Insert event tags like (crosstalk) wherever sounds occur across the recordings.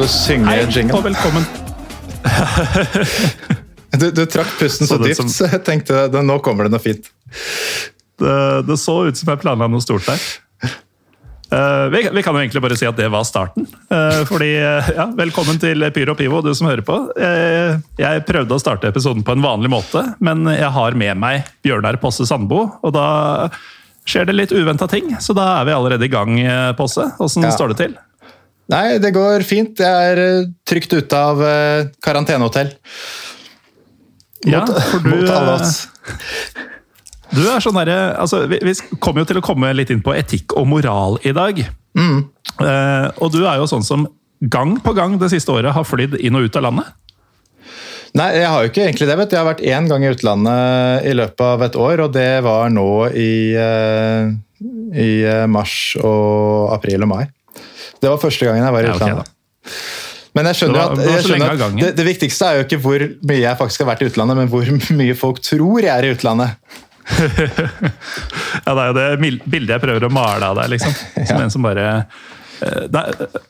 Skal du synge Hei og velkommen. (laughs) Du, du trakk pusten så Så dypt, som- så jeg tenkte at nå kommer det noe fint. Det, det så ut som jeg planla noe stort der. Uh, vi, vi kan jo egentlig bare si at det var starten. Uh, fordi, uh, ja, Velkommen til Pyro Pivo, du som hører på. Eh, jeg prøvde å starte episoden på en vanlig måte, men jeg har med meg Bjørnar Posse Sandbo. Og da skjer det litt uventa ting, så da er vi allerede i gang, eh, Posse. Åssen Ja. står det til? Nei, det går fint. Jeg er eh, trygt ute av eh, karantenehotell. Ja, for (laughs) du, mot alle eh. (laughs) Du er sånn derre altså, vi, vi kommer jo til å komme litt inn på etikk og moral i dag. Eh, og du er jo sånn som gang på gang det siste året har flydd inn og ut av landet. Nei, jeg har jo ikke egentlig det. vet du. Jeg har vært én gang i utlandet i løpet av et år, og det var nå i, i mars og april og mai. Det var første gangen jeg var i Ja, utlandet. Men jeg skjønner at, jeg skjønner at det, det viktigste er jo ikke hvor mye jeg faktisk har vært i utlandet, men hvor (laughs) mye folk tror jeg er i utlandet. (laughs) Ja, Det er jo det bildet jeg prøver å male av deg, liksom. (laughs) Som en som bare eh, er,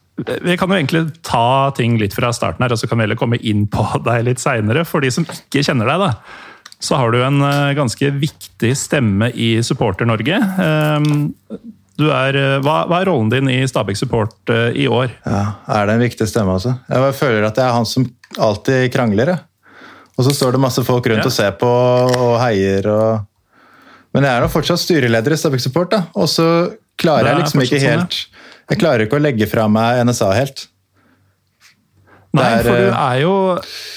Vi kan jo egentlig ta ting litt fra starten her, og så kan vi heller komme inn på deg litt seinere. For de som ikke kjenner deg, da, så har du en eh, ganske viktig stemme i Supporter-Norge. Du er, eh, hva, hva er rollen din i Stabæk Support eh, i år? Ja, Er det en viktig stemme også? Jeg føler at jeg er han som alltid krangler. jeg. Og så står det masse folk rundt Ja. og ser på og heier og Men jeg er nå fortsatt styreleder i Stabæk Support, da. Og så klarer jeg liksom ikke helt sånn, ja. Jeg klarer ikke å legge fra meg NSA helt. Nei, er, for du eh, er jo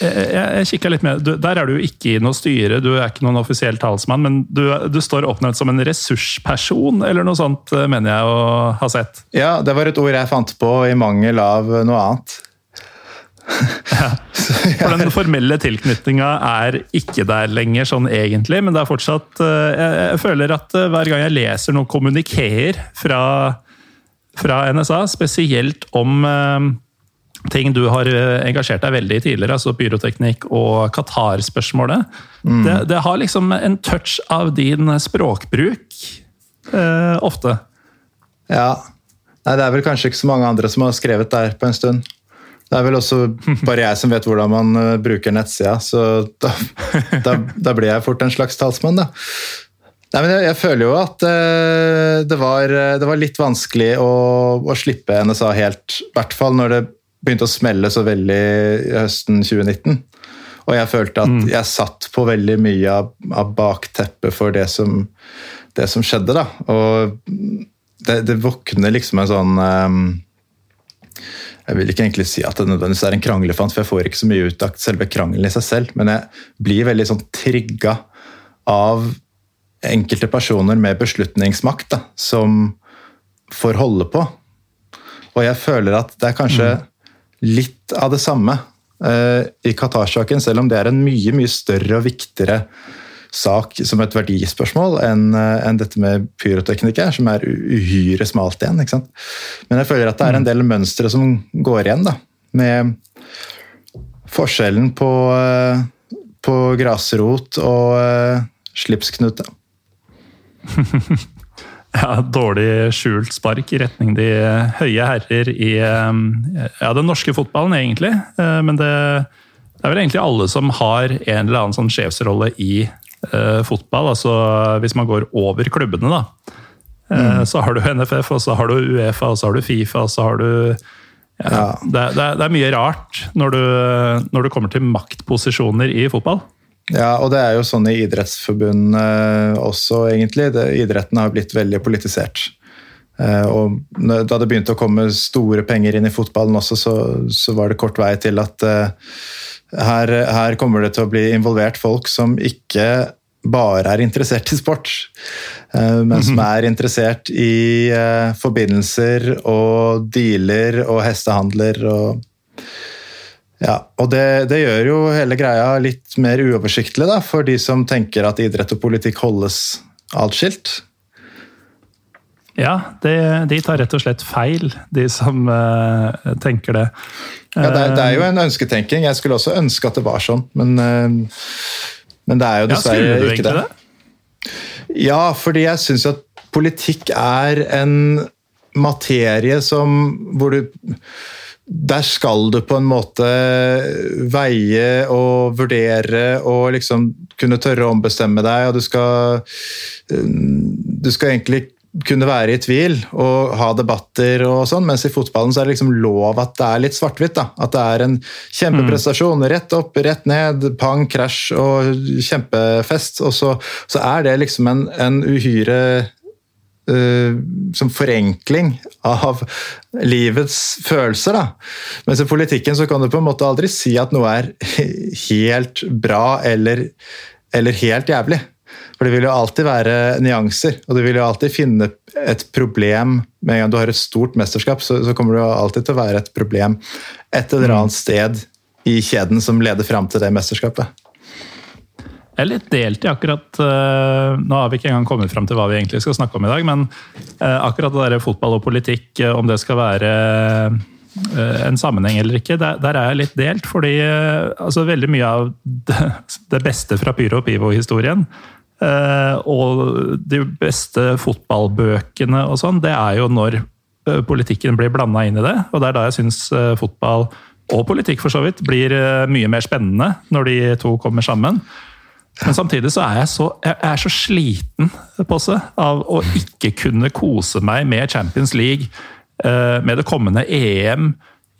Jeg, jeg kikka litt med du, Der er du ikke i noe styre, du er ikke noen offisiell talsmann, men du, du står oppnevnt som en ressursperson, eller noe sånt, eh, mener jeg å ha sett. Ja, det var et ord jeg fant på i mangel av noe annet. Ja. For den formelle tilknytninga er ikke der lenger, sånn egentlig, men det er fortsatt eh, Jeg, jeg føler at hver gang jeg leser noen kommunikeer fra, fra NSA, spesielt om ting du har eh, engasjert deg veldig i tidligere, altså pyroteknikk og Qatar-spørsmålet. Det, det har liksom en touch av din språkbruk eh, ofte. Ja. Nei, det er vel kanskje ikke så mange andre som har skrevet der på en stund. Det er vel også bare jeg som vet hvordan man eh, bruker nettsida, så da, da, da blir jeg fort en slags talsmann, da. Nei, men jeg, jeg føler jo at eh, det, var, det var litt vanskelig å, å slippe NSA helt, i hvert fall når det begynte å smelle så veldig i høsten 2019. Og jeg følte at jeg satt på veldig mye av, av bakteppet for det som, det som skjedde, da. Og det, det våkner liksom en sånn um, Jeg vil ikke egentlig si at det nødvendigvis er en kranglefant, for jeg får ikke så mye ut av selve krangelen i seg selv, men jeg blir veldig sånn trigga av enkelte personer med beslutningsmakt da, som får holde på. Og jeg føler at det er kanskje litt av det samme eh, i Qatar-saken, selv om det er en mye, mye større og viktigere sak som et verdispørsmål enn en dette med pyroteknikk er, som er uhyre smalt igjen. ikke sant? Men jeg føler at det er en del mønstre som går igjen, da. Med forskjellen på, eh, på grasrot og eh, slipsknute. (laughs) Ja, dårlig skjult spark i retning de høye herrer i eh, ja, den norske fotballen, egentlig. Eh, Men det, det er vel egentlig alle som har en eller annen sånn sjefsrolle i uh, fotball. Altså hvis man går over klubbene, da. Eh, Så har du NFF, og så har du Uefa, og så har du Fifa, og så har du ja, Ja. det, det, er- det er mye rart når du, når du kommer til maktposisjoner i fotball. Ja, og det er jo sånn i idrettsforbund også, egentlig. Det, idretten har blitt veldig politisert. Eh, og da det begynte å komme store penger inn i fotballen også, så, så var det kort vei til at eh, her, her kommer det til å bli involvert folk som ikke bare er interessert i sport, eh, men som (laughs) er interessert i forbindelser og dealer og hestehandler og ja, og det, det gjør jo hele greia litt mer uoversiktlig da, for de som tenker at idrett og politikk holdes atskilt. Ja, de, de tar rett og slett feil, de som uh, tenker det. Ja, det, er, det er jo en ønsketenking. Jeg skulle også ønske at det var sånn, men, uh, men det er jo Ja, dessverre du ikke det. det? Ja, fordi jeg syns at politikk er en materie som hvor du der skal du på en måte veie og vurdere og liksom kunne tørre å ombestemme deg, og du skal Du skal egentlig kunne være i tvil og ha debatter og sånn, mens i fotballen så er det liksom lov at det er litt svart-hvitt. At det er en kjempeprestasjon. Rett opp, rett ned, pang, krasj og kjempefest. Og så, så er det liksom en, en uhyre uh, som forenkling av livets følelser. da. Mens i politikken så kan du på en måte aldri si at noe er (laughs) helt bra eller, eller helt jævlig. For det vil jo alltid være nyanser, og du vil jo alltid finne et problem Med en gang du har et stort mesterskap, så, så kommer det jo alltid til å være et problem et eller annet sted i kjeden som leder fram til det mesterskapet. Jeg er litt delt i akkurat uh, Nå har vi ikke engang kommet fram til hva vi egentlig skal snakke om i dag, men uh, akkurat det der fotball og politikk, uh, om det skal være en sammenheng eller ikke, der, er jeg litt delt. Fordi altså, veldig mye av (laughs) det, beste fra Pyro og Pivo-historien Eh, og de beste fotballbøkene og sånn, det er jo når eh, politikken blir blanda inn i det. Og det er da jeg syns eh, fotball, og politikk for så vidt, blir mye mer spennende når de to kommer sammen. Men samtidig så er jeg så, jeg er så sliten Posse, av å ikke kunne kose meg med Champions League, med det kommende EM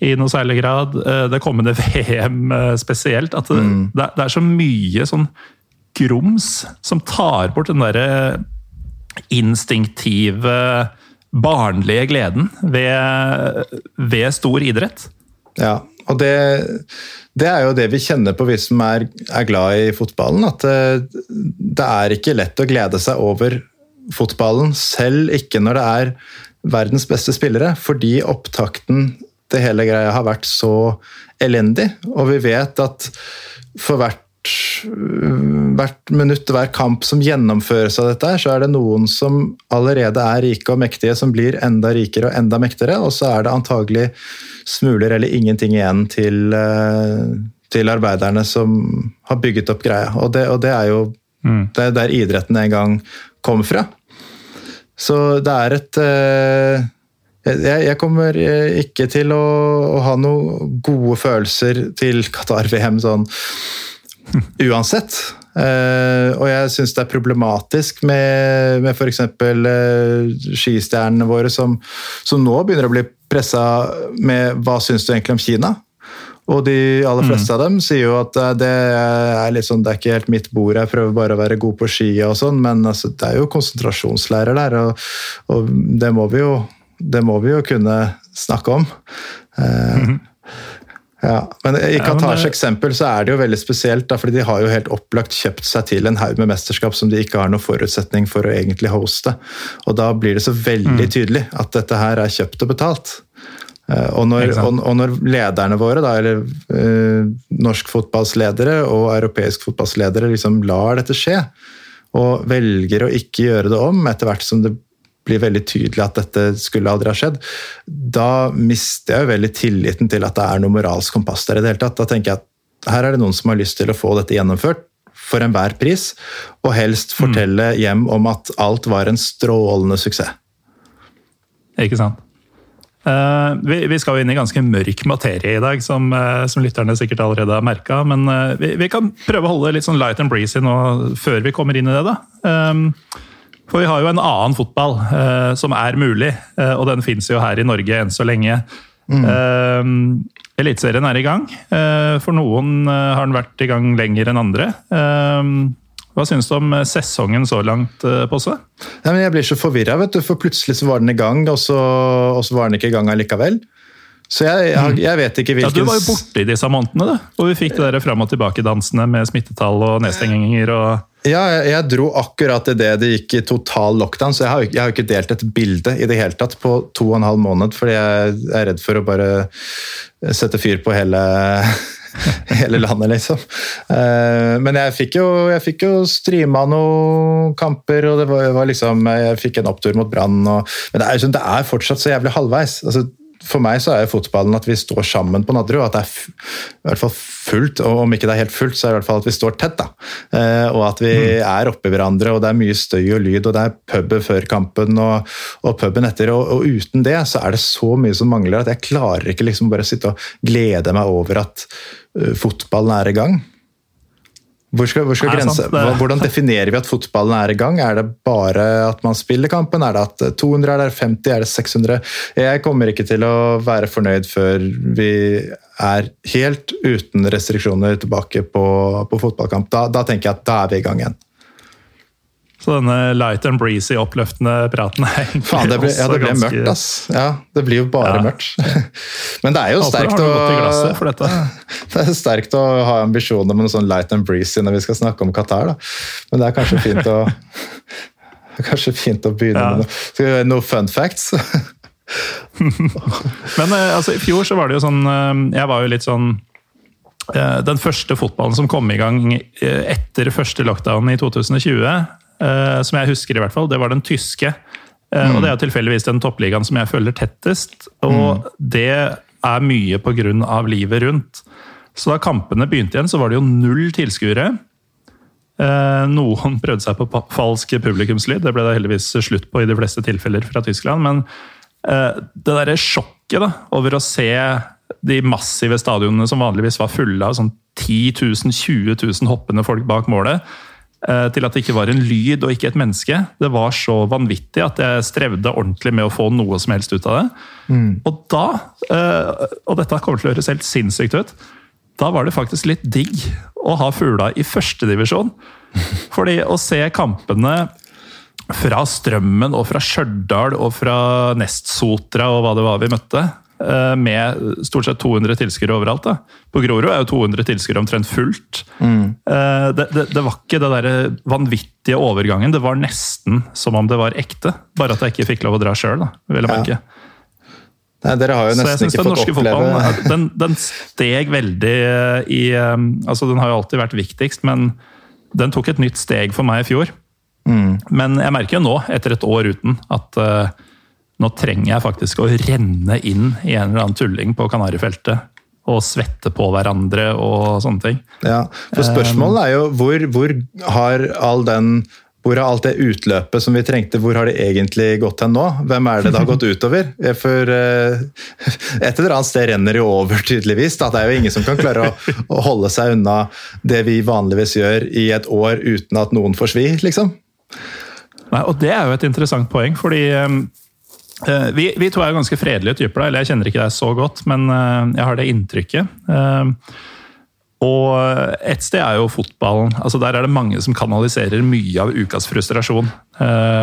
i noe særlig grad, det kommende (laughs) VM spesielt. At det, mm. det er så mye sånn grums som tar bort den derre instinktive, barnlige gleden ved, ved, stor idrett. Ja, og det, det, er jo det vi kjenner på vi som er, er glad i fotballen. At det, det, er ikke lett å glede seg over fotballen, selv ikke når det er verdens beste spillere, fordi opptakten til hele greia har vært så elendig. Og vi vet at for hvert hvert minutt, hver kamp som gjennomføres av dette, så er det noen som allerede er rike og mektige, som blir enda rikere og enda mektigere, og så er det antagelig smuler eller ingenting igjen til, eh, til arbeiderne som har bygget opp greia. Og det, og det er jo mm. det er der idretten en gang kom fra. Så det er et eh, jeg, kommer ikke til å ha noen gode følelser til Qatar-VM sånn (laughs) uansett. Uh, og jeg syns det er problematisk med, med f.eks. Uh, skistjernene våre som, som, nå begynner å bli pressa med hva syns du egentlig om Kina? Og de aller fleste mm. av dem sier jo at uh, det er, sånn, det er ikke helt mitt bord, jeg prøver bare å være god på skia og sånn, men altså, det er jo konsentrasjonslærer der, og, og det, må jo, det, må vi jo, kunne snakke om. Mm -hmm. Ja, men I Qatars ja, det... eksempel så er det jo veldig spesielt, da, fordi de har jo helt opplagt kjøpt seg til en haug med mesterskap som de ikke har noen forutsetning for å egentlig hoste. Og Da blir det så veldig mm. tydelig at dette her er kjøpt og betalt. Eh, og når, og, og når lederne våre, da, eller uh, norsk fotballsledere og europeisk fotballsledere, liksom lar dette skje, og velger å ikke gjøre det om etter hvert som det blir veldig tydelig at dette skulle aldri ha skjedd, da mister jeg jo veldig tilliten til at det er noe moralsk kompass der i det hele tatt. Da tenker jeg at her er det noen som har lyst til å få dette gjennomført for enhver pris, og helst fortelle mm. hjem om at alt var en strålende suksess. Ikke sant. Uh, vi, vi, skal jo inn i ganske mørk materie i dag, som, uh, som lytterne sikkert allerede har merka. Men uh, vi, vi, kan prøve å holde litt sånn light and breezy nå før vi kommer inn i det. da. Um, for vi har jo en annen fotball uh, som er mulig, uh, og den fins jo her i Norge enn så lenge. Mm. Uh, Eliteserien er i gang. For noen har den vært i gang lenger enn andre. Hva synes du om sesongen så langt, Posse? Ja, jeg blir så forvirra, for plutselig så var den i gang, og så, og så var den ikke i gang allikevel. Så jeg, jeg, jeg, vet ikke hvilken ja, Du var jo borte i disse månedene, da. Og vi fikk det fram og tilbake-dansene med smittetall og nedstenginger. og... Ja, jeg, jeg, dro akkurat idet det gikk i total lockdown, så jeg har, jeg har ikke delt et bilde i det hele tatt på to og en halv måned, fordi jeg er redd for å bare sette fyr på hele, (laughs) hele landet, liksom. Eh, men jeg fikk jo, jeg fikk jo streama noen kamper, og det var, var liksom, jeg fikk en opptur mot Brann. Men det er, det er, fortsatt så jævlig halvveis. Altså, for meg så er fotballen at vi står sammen på Nadderud. At det er i hvert fall fullt, og om ikke det er helt fullt, så er det i hvert fall at vi står tett. da. Eh, og at vi mm. er oppi hverandre, og det er mye støy og lyd, og det er puben før kampen og, og puben etter. Og, og, uten det så er det så mye som mangler at jeg klarer ikke liksom bare sitte og glede meg over at uh, fotballen er i gang. Hvor skal, hvor skal grense, hvordan definerer vi at fotballen er i gang? Er det bare at man spiller kampen? Er det at 200 er der, 50 er det 600? Jeg kommer ikke til å være fornøyd før vi er helt uten restriksjoner tilbake på, på fotballkamp. Da, da tenker jeg at da er vi i gang igjen. Så denne light and breezy, oppløftende praten er egentlig Faen, det ble, ja, det ble ganske... mørkt, ass. Ja, det blir jo bare ja. mørkt. (laughs) Men det er jo sterkt å (laughs) Det er sterkt å ha ambisjoner med noe sånn light and breezy når vi skal snakke om Qatar, da. Men det er kanskje fint å (laughs) Kanskje fint å begynne ja. med noe, skal vi gjøre noe fun facts. Men eh, altså, i fjor så var det jo sånn eh, Jeg var jo litt sånn eh, den første fotballen som kom i gang etter første lockdown i 2020, Eh, som jeg husker, i hvert fall, det var den tyske. Mm. Og det er tilfeldigvis den toppligaen som jeg følger tettest. Og mm. det er mye pga. livet rundt. Så da kampene begynte igjen, så var det jo null tilskuere. Eh, noen (laughs) prøvde seg på falsk publikumslyd, det ble det heldigvis slutt på i de fleste tilfeller fra Tyskland. Men det derre sjokket da, over å se de massive stadionene som vanligvis var fulle av sånn 10 000-20 000 hoppende folk bak målet, Eh, til at det ikke var en lyd og ikke et menneske. Det var så vanvittig at jeg strevde ordentlig med å få noe som helst ut av det. Mm. Og da, eh, og dette kommer til å høres helt sinnssykt ut, da var det faktisk litt digg å ha Fugla i førstedivisjon. (laughs) Fordi å se kampene fra Strømmen og fra Stjørdal og fra Nestsotra og hva det var vi møtte, Eh, med stort sett 200 tilskuere overalt. Da. På Grorud er jo 200 tilskuere omtrent fullt. Mm. Eh, det, det, det, var ikke det der vanvittige overgangen, det var nesten som om det var ekte. Bare at jeg ikke fikk lov å dra sjøl, vil jeg merke. Ja. Nei, dere har jo nesten ikke fått oppleve den, den, steg veldig i altså Den har jo alltid vært viktigst, men den tok et nytt steg for meg i fjor. Mm. Men jeg merker jo nå, etter et år uten, at nå trenger jeg faktisk å renne inn i en eller annen tulling på Kanarifeltet. Og svette på hverandre og sånne ting. Ja, for Spørsmålet er jo hvor, hvor har all den hvor har alt det utløpet som vi trengte, hvor har det egentlig gått hen nå? Hvem er det det har gått utover? For uh, et eller annet sted renner det jo over, tydeligvis. Da. Det er jo ingen som kan klare å, å, holde seg unna det vi vanligvis gjør i et år uten at noen får svi, liksom. Nei, og det er jo et interessant poeng, fordi um, Eh, vi, vi, to er ganske fredelige typer, eller jeg kjenner ikke deg så godt, men eh, jeg har det inntrykket. Eh, og et sted er jo fotballen. altså Der er det mange som kanaliserer mye av ukas frustrasjon.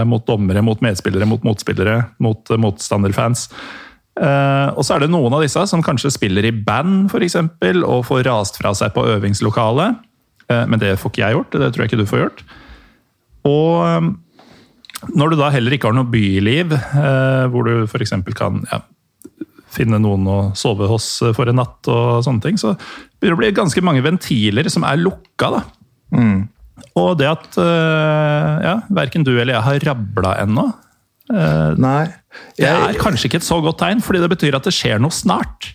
Mot dommere, mot medspillere, mot motspillere, mot motstanderfans. Og så er det noen av disse som kanskje spiller i band, for eksempel, og får rast fra seg på øvingslokalet. Men det får ikke jeg gjort, det tror jeg ikke du får gjort. Og når du da heller ikke har noe byliv, eh, hvor du f.eks. kan ja, finne noen å sove hos eh, for en natt, og sånne ting, så begynner det å bli ganske mange ventiler som er lukka. da. Mm. Og det at eh, ja, verken du eller jeg har rabla ennå, Nei. Jeg... det er kanskje ikke et så godt tegn, fordi det betyr at det skjer noe snart.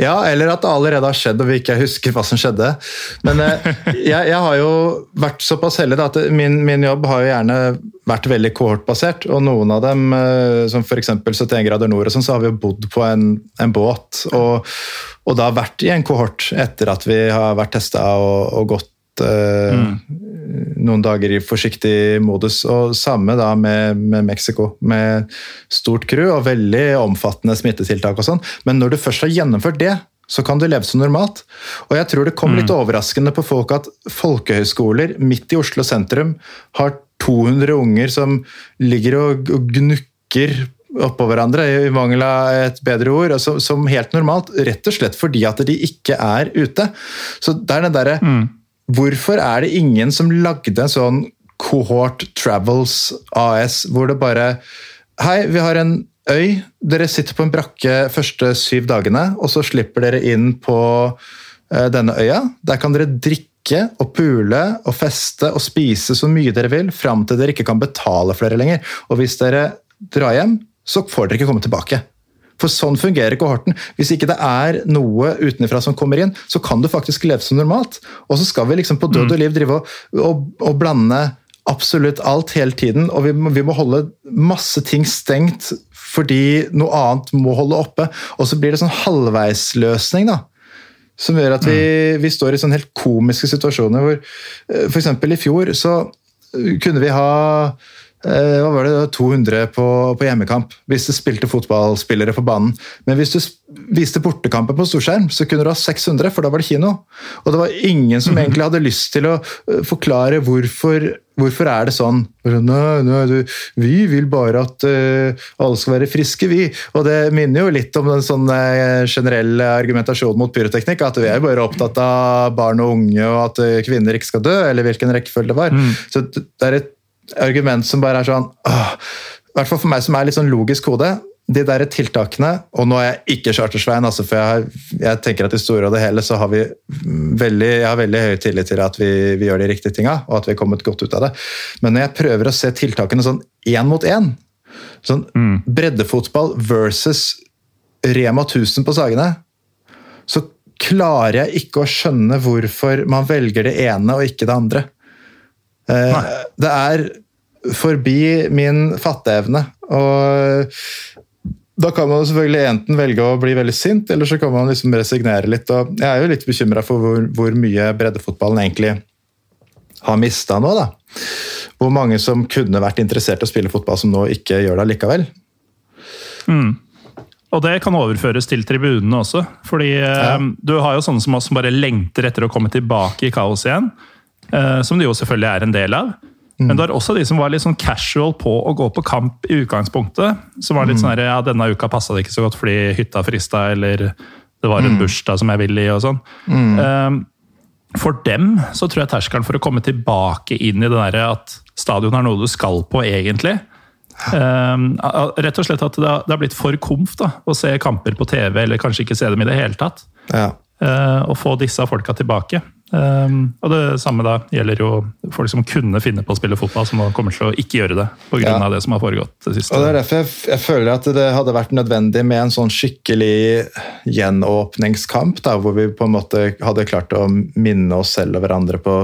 Ja, eller at det allerede har skjedd og vi ikke husker hva som skjedde. Men eh, (laughs) jeg, jeg, har jo vært såpass heldig at min, min, jobb har jo gjerne vært veldig kohortbasert. Og noen av dem, eh, som f.eks. 71 grader nord, og sånn, så har vi jo bodd på en, en båt. Og, og, da vært i en kohort etter at vi har vært testa og, og gått uh, mm. Noen dager i forsiktig modus. Og samme da med, med Mexico, med stort crew og veldig omfattende smittetiltak og sånn. Men når du først har gjennomført det, så kan du leve som normalt. Og jeg tror det kom litt mm. overraskende på folk at folkehøyskoler midt i Oslo sentrum har 200 unger som ligger og gnukker oppå hverandre, i mangel av et bedre ord, altså, som helt normalt. Rett og slett fordi at de ikke er ute. Så det er den derre mm Hvorfor er det ingen som lagde en sånn Cohort Travels AS, hvor det bare Hei, vi har en øy. Dere sitter på en brakke første syv dagene, og så slipper dere inn på uh, denne øya. Der kan dere drikke og pule og feste og spise så mye dere vil, fram til dere ikke kan betale for dere lenger. Og hvis dere drar hjem, så får dere ikke komme tilbake. For sånn fungerer kohorten. Hvis ikke det er noe utenfra som kommer inn, så kan du faktisk leve som normalt. Og så skal vi liksom på død og liv drive og, og, og blande absolutt alt hele tiden. Og vi må, vi må holde masse ting stengt fordi noe annet må holde oppe. Og så blir det sånn halvveisløsning, da. Som gjør at vi, vi står i sånne helt komiske situasjoner hvor f.eks. i fjor så kunne vi ha Eh, hva var det, 200 på, på, hjemmekamp hvis du spilte fotballspillere på banen. Men hvis du viste bortekamper på storskjerm, så kunne du ha 600, for da var det kino. Og det var ingen som mhm. egentlig hadde lyst til å eh, forklare hvorfor, hvorfor er det sånn. Nei, nei, du, vi vil bare at uh, alle skal være friske, vi. Og det minner jo litt om den sånn generelle argumentasjonen mot pyroteknikk. At vi er bare opptatt av barn og unge og at kvinner ikke skal dø, eller hvilken rekkefølge det var. Mm. Så det er et argument som bare er sånn åh, I hvert fall for meg som er litt sånn logisk hode. De der tiltakene, og nå er jeg ikke Chartersveien, altså, for jeg, jeg, tenker at i store og det hele så har vi veldig, jeg har veldig høy tillit til at vi, vi gjør de riktige tinga, og at vi har kommet godt ut av det. Men når jeg prøver å se tiltakene sånn én mot én, sånn mm. breddefotball versus Rema 1000 på Sagene, så klarer jeg ikke å skjønne hvorfor man velger det ene og ikke det andre. Eh, Nei. Det er forbi min fatteevne. Og da kan man selvfølgelig enten velge å bli veldig sint, eller så kan man liksom resignere litt. Og jeg er jo litt bekymra for hvor, hvor, mye breddefotballen egentlig har mista nå. da. Hvor mange som kunne vært interessert i å spille fotball, som nå ikke gjør det likevel. Mm. Og det kan overføres til tribunene også. fordi ja. um, du har jo sånne som oss som bare lengter etter å komme tilbake i kaos igjen. Eh, som det jo selvfølgelig er en del av. Mm. Men det var også de som var litt sånn casual på å gå på kamp i utgangspunktet. Som var litt mm. sånn her, ja, denne uka passa det ikke så godt fordi hytta frista, eller det var en mm. bursdag som jeg ville i, og sånn. Mm. Um, for dem så tror jeg terskelen for å komme tilbake inn i det der at stadion er noe du skal på, egentlig. Um, rett og slett at det har, blitt for komf da, å se kamper på TV, eller kanskje ikke se dem i det hele tatt. Ja. Og få disse folka tilbake. Um, og det samme da gjelder jo folk som kunne finne på å spille fotball, som nå kommer til å ikke gjøre det pga. Ja. Av det som har foregått det siste. Og Det er derfor jeg, jeg, føler at det hadde vært nødvendig med en sånn skikkelig gjenåpningskamp, da, hvor vi på en måte hadde klart å minne oss selv og hverandre på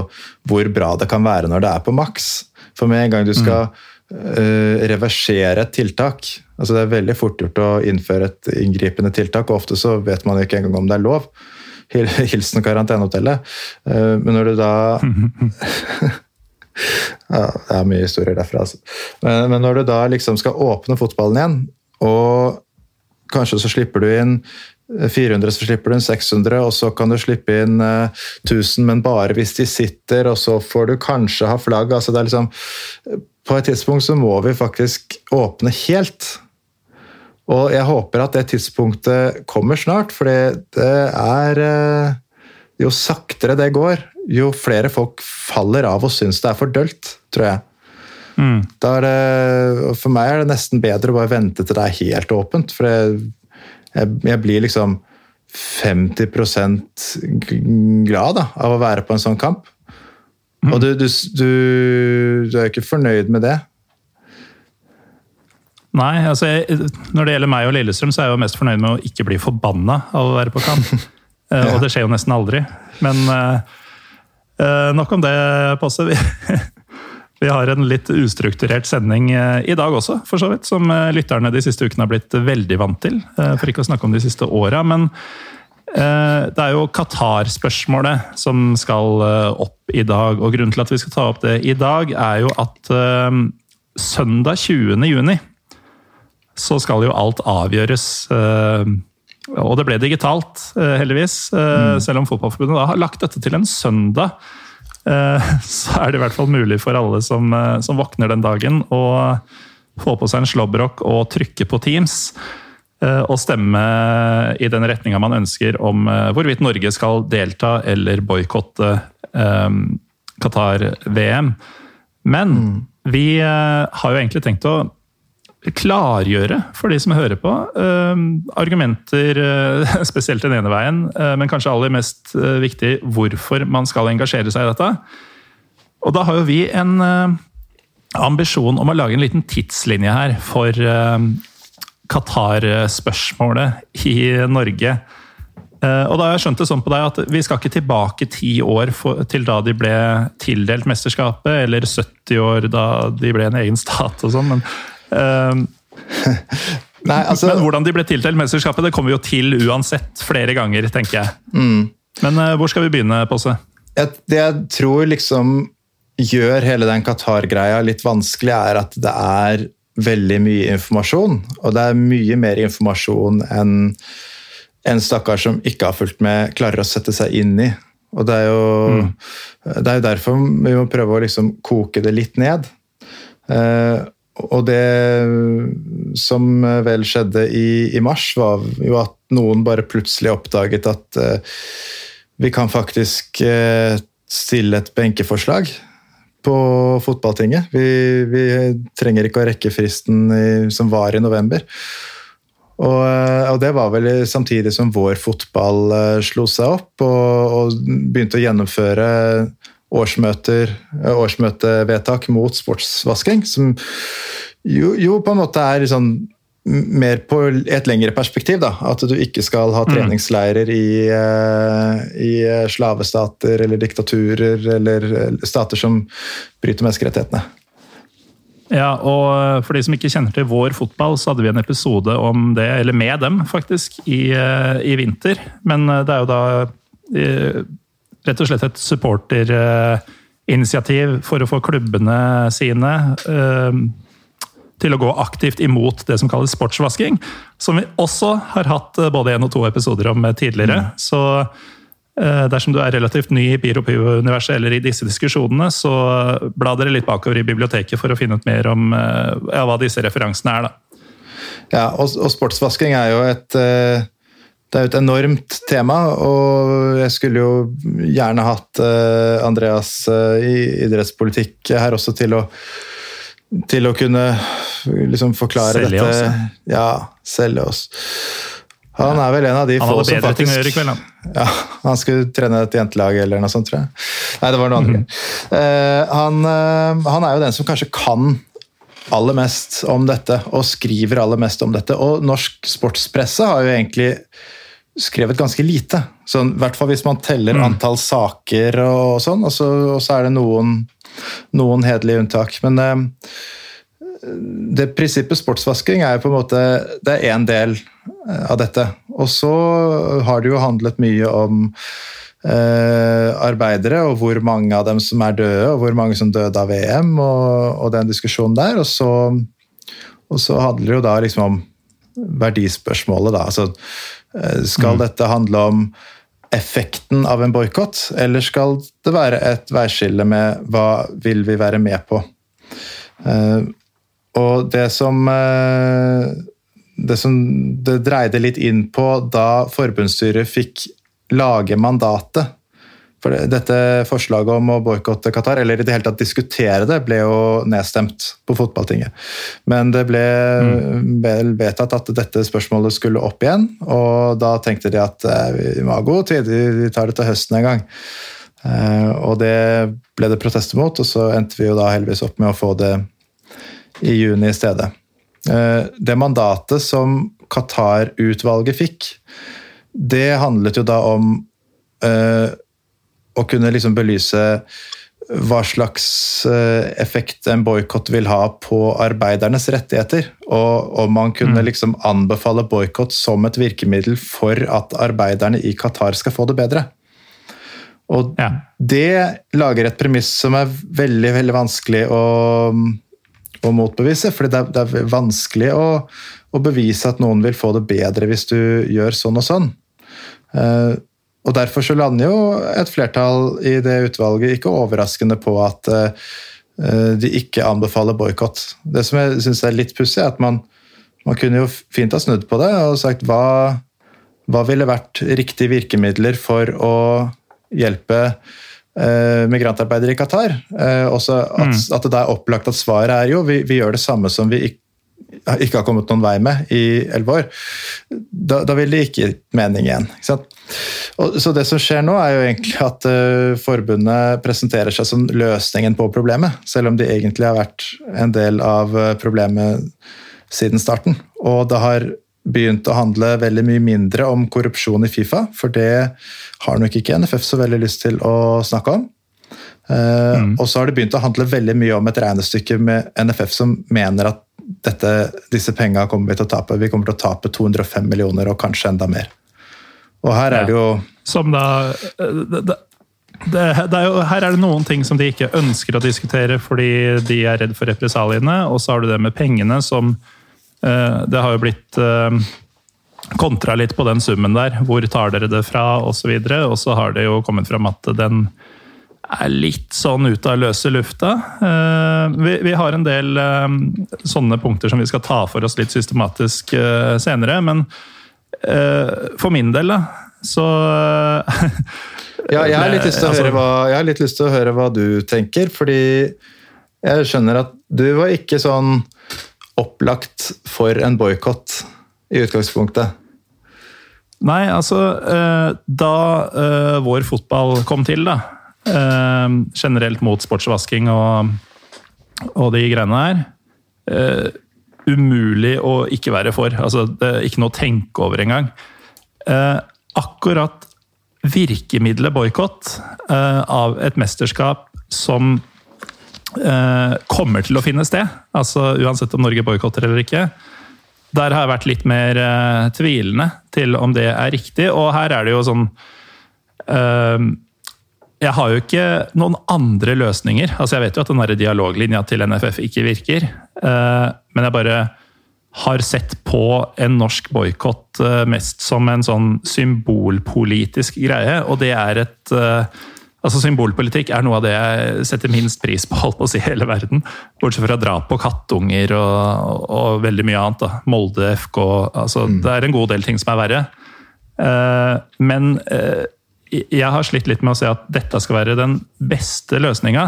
hvor bra det kan være når det er på maks. For med en gang du skal mm. uh, reversere et tiltak altså Det er veldig fort gjort å innføre et inngripende tiltak, og ofte så vet man ikke engang om det er lov. Hilsen karantenehotellet. Eh, men når du da (laughs) ja, Det er mye historier derfra, altså. Men, men når du da liksom skal åpne fotballen igjen, og kanskje så slipper du inn 400, så slipper du inn 600, og så kan du slippe inn 1000, men bare hvis de sitter, og så får du kanskje ha flagg. altså det er liksom På et tidspunkt så må vi faktisk åpne helt. Og jeg håper at det tidspunktet kommer snart, for det er eh, Jo saktere det går, jo flere folk faller av og syns det er for dølt, tror jeg. Mm. Det, for meg er det nesten bedre å bare vente til det er helt åpent. For jeg, jeg, jeg blir liksom 50% glad da, av å være på en sånn kamp. Mm. Og du, du, du, du er ikke fornøyd med det. Nei, altså jeg, når det gjelder meg og Lillestrøm, så er jeg jo mest fornøyd med å ikke bli forbanna av å være på kamp. (laughs) ja. Og det skjer jo nesten aldri. Men uh, nok om det, Posse. Vi, (laughs) vi, har en litt ustrukturert sending i dag også, for så vidt. Som lytterne de siste ukene har blitt veldig vant til. For ikke å snakke om de siste åra. Men uh, det er jo Qatar-spørsmålet som skal opp i dag. Og grunnen til at vi skal ta opp det i dag, er jo at uh, søndag 20. juni så skal jo alt avgjøres. Eh, og det ble digitalt, eh, heldigvis. Eh, mm. Selv om Fotballforbundet da har lagt dette til en søndag, (laughs) så er det i hvert fall mulig for alle som, som våkner den dagen, å få på seg en slåbrok og trykke på Teams. Og stemme i den retninga man ønsker om hvorvidt Norge skal delta eller boikotte Qatar-VM. Men mm. vi har jo egentlig tenkt å klargjøre for de som hører på. Uh, argumenter, uh, (laughs) spesielt den ene veien, uh, men kanskje aller mest viktig hvorfor man skal engasjere seg i dette. Og da har jo vi en ambisjon om å lage en liten tidslinje her for Qatar-spørsmålet i Norge. Eh, og da har jeg skjønt det sånn på deg at Vi skal ikke tilbake ti år til da de ble tildelt mesterskapet, eller 70 år da de ble en egen stat og sånn, men uh, (laughs) Nei, altså, men hvordan de ble tildelt mesterskapet, det kommer vi jo til uansett flere ganger, tenker jeg. Mm. Men uh, hvor skal vi begynne, Posse? Det jeg tror liksom gjør hele den Qatar-greia litt vanskelig, er at det er veldig mye informasjon. Og det er mye mer informasjon enn en stakkar som ikke har fulgt med, klarer å sette seg inn i. Og det er jo, mm. det er jo derfor vi må prøve å liksom koke det litt ned. Eh, og det som vel skjedde i, i, mars, var jo at noen bare plutselig oppdaget at uh, vi kan faktisk uh, stille et benkeforslag på fotballtinget. Vi, vi, trenger ikke å rekke fristen i, som var i november. Og, og, det var vel samtidig som vår fotball uh, slo seg opp og, og, begynte å gjennomføre årsmøter, uh, årsmøtevedtak mot sportsvasking, som jo, jo, på en måte er sånn mer på et lengre perspektiv. Da. At du ikke skal ha mm. treningsleirer i, uh, i slavestater eller diktaturer eller stater som bryter menneskerettighetene. Ja, og eh, For de som ikke kjenner til vår fotball, så hadde vi en episode om det, eller med dem, faktisk, i, eh, i vinter. Men eh, det er jo da rett og slett et supporterinitiativ for å få klubbene sine til å gå aktivt imot det som kalles sportsvasking. Som vi også har hatt både én og to episoder om tidligere. Mm. Så Eh, dersom du er relativt ny i Piro universet eller i disse diskusjonene, så bla dere litt bakover i biblioteket for å finne ut mer om eh, ja, hva disse referansene er. Da. Ja, og, og, sportsvasking er jo et eh, det er jo et enormt tema, og jeg skulle jo gjerne hatt Andreas i idrettspolitikk her også til å, til å kunne liksom forklare selge dette. Oss, ja. ja, selge oss. Han er vel en av de få som faktisk Han hadde bedre ting å gjøre i kveld, han. Ja, han skulle trene et jentelag eller noe sånt, tror jeg. Nei, det var noe annet. Mm. Uh, han, uh, han, er jo den som kanskje kan aller mest om dette, og skriver aller mest om dette. Og norsk sportspresse har jo egentlig skrevet ganske lite. Sånn, I hvert fall hvis man teller mm. antall saker og sånn, og så, og så er det noen, noen hederlige unntak. Men eh, det prinsippet sportsvasking er jo på en måte det er én del av dette. Og så har det jo handlet mye om eh, arbeidere og hvor mange av dem som er døde, og hvor mange som døde av VM, og, og den diskusjonen der. Og så, og så, handler det jo da liksom om verdispørsmålet, da. Altså, eh, skal mm. dette handle om effekten av en boikott, eller skal det være et veiskille med hva vil vi være med på? Eh, og det som eh, det som det dreide litt inn på da forbundsstyret fikk lage mandatet for Dette forslaget om å boikotte Qatar, eller i det hele tatt diskutere det, ble jo nedstemt på fotballtinget. Men det ble mm. vedtatt at dette spørsmålet skulle opp igjen, og da tenkte de at eh, vi må ha god tid, vi tar det til høsten en gang. Eh, og det ble det protester mot, og så endte vi jo da heldigvis opp med å få det i juni i stedet. Eh, det mandatet som Qatar-utvalget fikk, det handlet jo da om å kunne liksom belyse hva slags uh, effekt en boikott vil ha på arbeidernes rettigheter. Og om man kunne mm. liksom anbefale boikott som et virkemiddel for at arbeiderne i Qatar skal få det bedre. Og ja. det lager et premiss som er veldig, veldig vanskelig å å motbevise. For det, det, er vanskelig å, å, bevise at noen vil få det bedre hvis du gjør sånn og sånn. Uh, og Derfor så lander jo et flertall i det utvalget ikke overraskende på at uh, de ikke anbefaler boikott. Det som jeg syns er litt pussig, er at man, man, kunne jo fint ha snudd på det og sagt hva, hva ville vært riktige virkemidler for å hjelpe Eh, migrantarbeidere i Qatar. Eh, også at, mm. at, det er opplagt at svaret er jo vi, vi gjør det samme som vi ikke, ikke har kommet noen vei med i elleve år. Da, da, vil det ikke gi mening igjen. Og, så det som skjer nå, er jo egentlig at uh, forbundet presenterer seg som løsningen på problemet, selv om de egentlig har vært en del av problemet siden starten. Og det har begynt å handle veldig mye mindre om korrupsjon i Fifa, for det har nok ikke NFF så veldig lyst til å snakke om. Mm. Og så har det begynt å handle veldig mye om et regnestykke med NFF som mener at dette, disse penga kommer vi til å tape. Vi kommer til å tape 205 millioner og kanskje enda mer. Og her er det jo Som da det, det, det, er jo, Her er det noen ting som de ikke ønsker å diskutere fordi de er redd for represaliene, og så har du det med pengene som uh, Det har jo blitt uh, kontra litt på den summen der. Hvor tar dere det fra, osv. Og, så og så har det jo kommet fram at den er litt sånn ut av løse lufta. Uh, vi, vi, har en del sånne punkter som vi skal ta for oss litt systematisk senere, men for min del, da, så (laughs) Ja, jeg har altså, høre, hva, jeg har litt lyst til å høre hva du tenker, fordi jeg skjønner at du var ikke sånn opplagt for en boikott i utgangspunktet. Nei, altså eh, Da vår fotball kom til, da Generelt mot sportsvasking og, og de greiene der uh, Umulig å ikke være for. Altså, det er ikke noe å tenke over engang. Akkurat virkemiddelet boikott av et mesterskap som kommer til å finne sted, altså uansett om Norge boikotter eller ikke, der har jeg vært litt mer tvilende til om det er riktig. Og her er det jo sånn Jeg har jo ikke noen andre løsninger. Altså Jeg vet jo at den dialoglinja til NFF ikke virker, men jeg bare har sett på en norsk boikott eh, mest som en sånn symbolpolitisk greie. Og det er et eh, Altså Symbolpolitikk er noe av det jeg setter minst pris på (laughs) holdt på å si hele verden. Bortsett fra drap på kattunger og, og, veldig mye annet. da. Molde FK altså mm. Det er en god del ting som er verre. Eh, men jeg har slitt litt med å se at dette skal være den beste løsninga.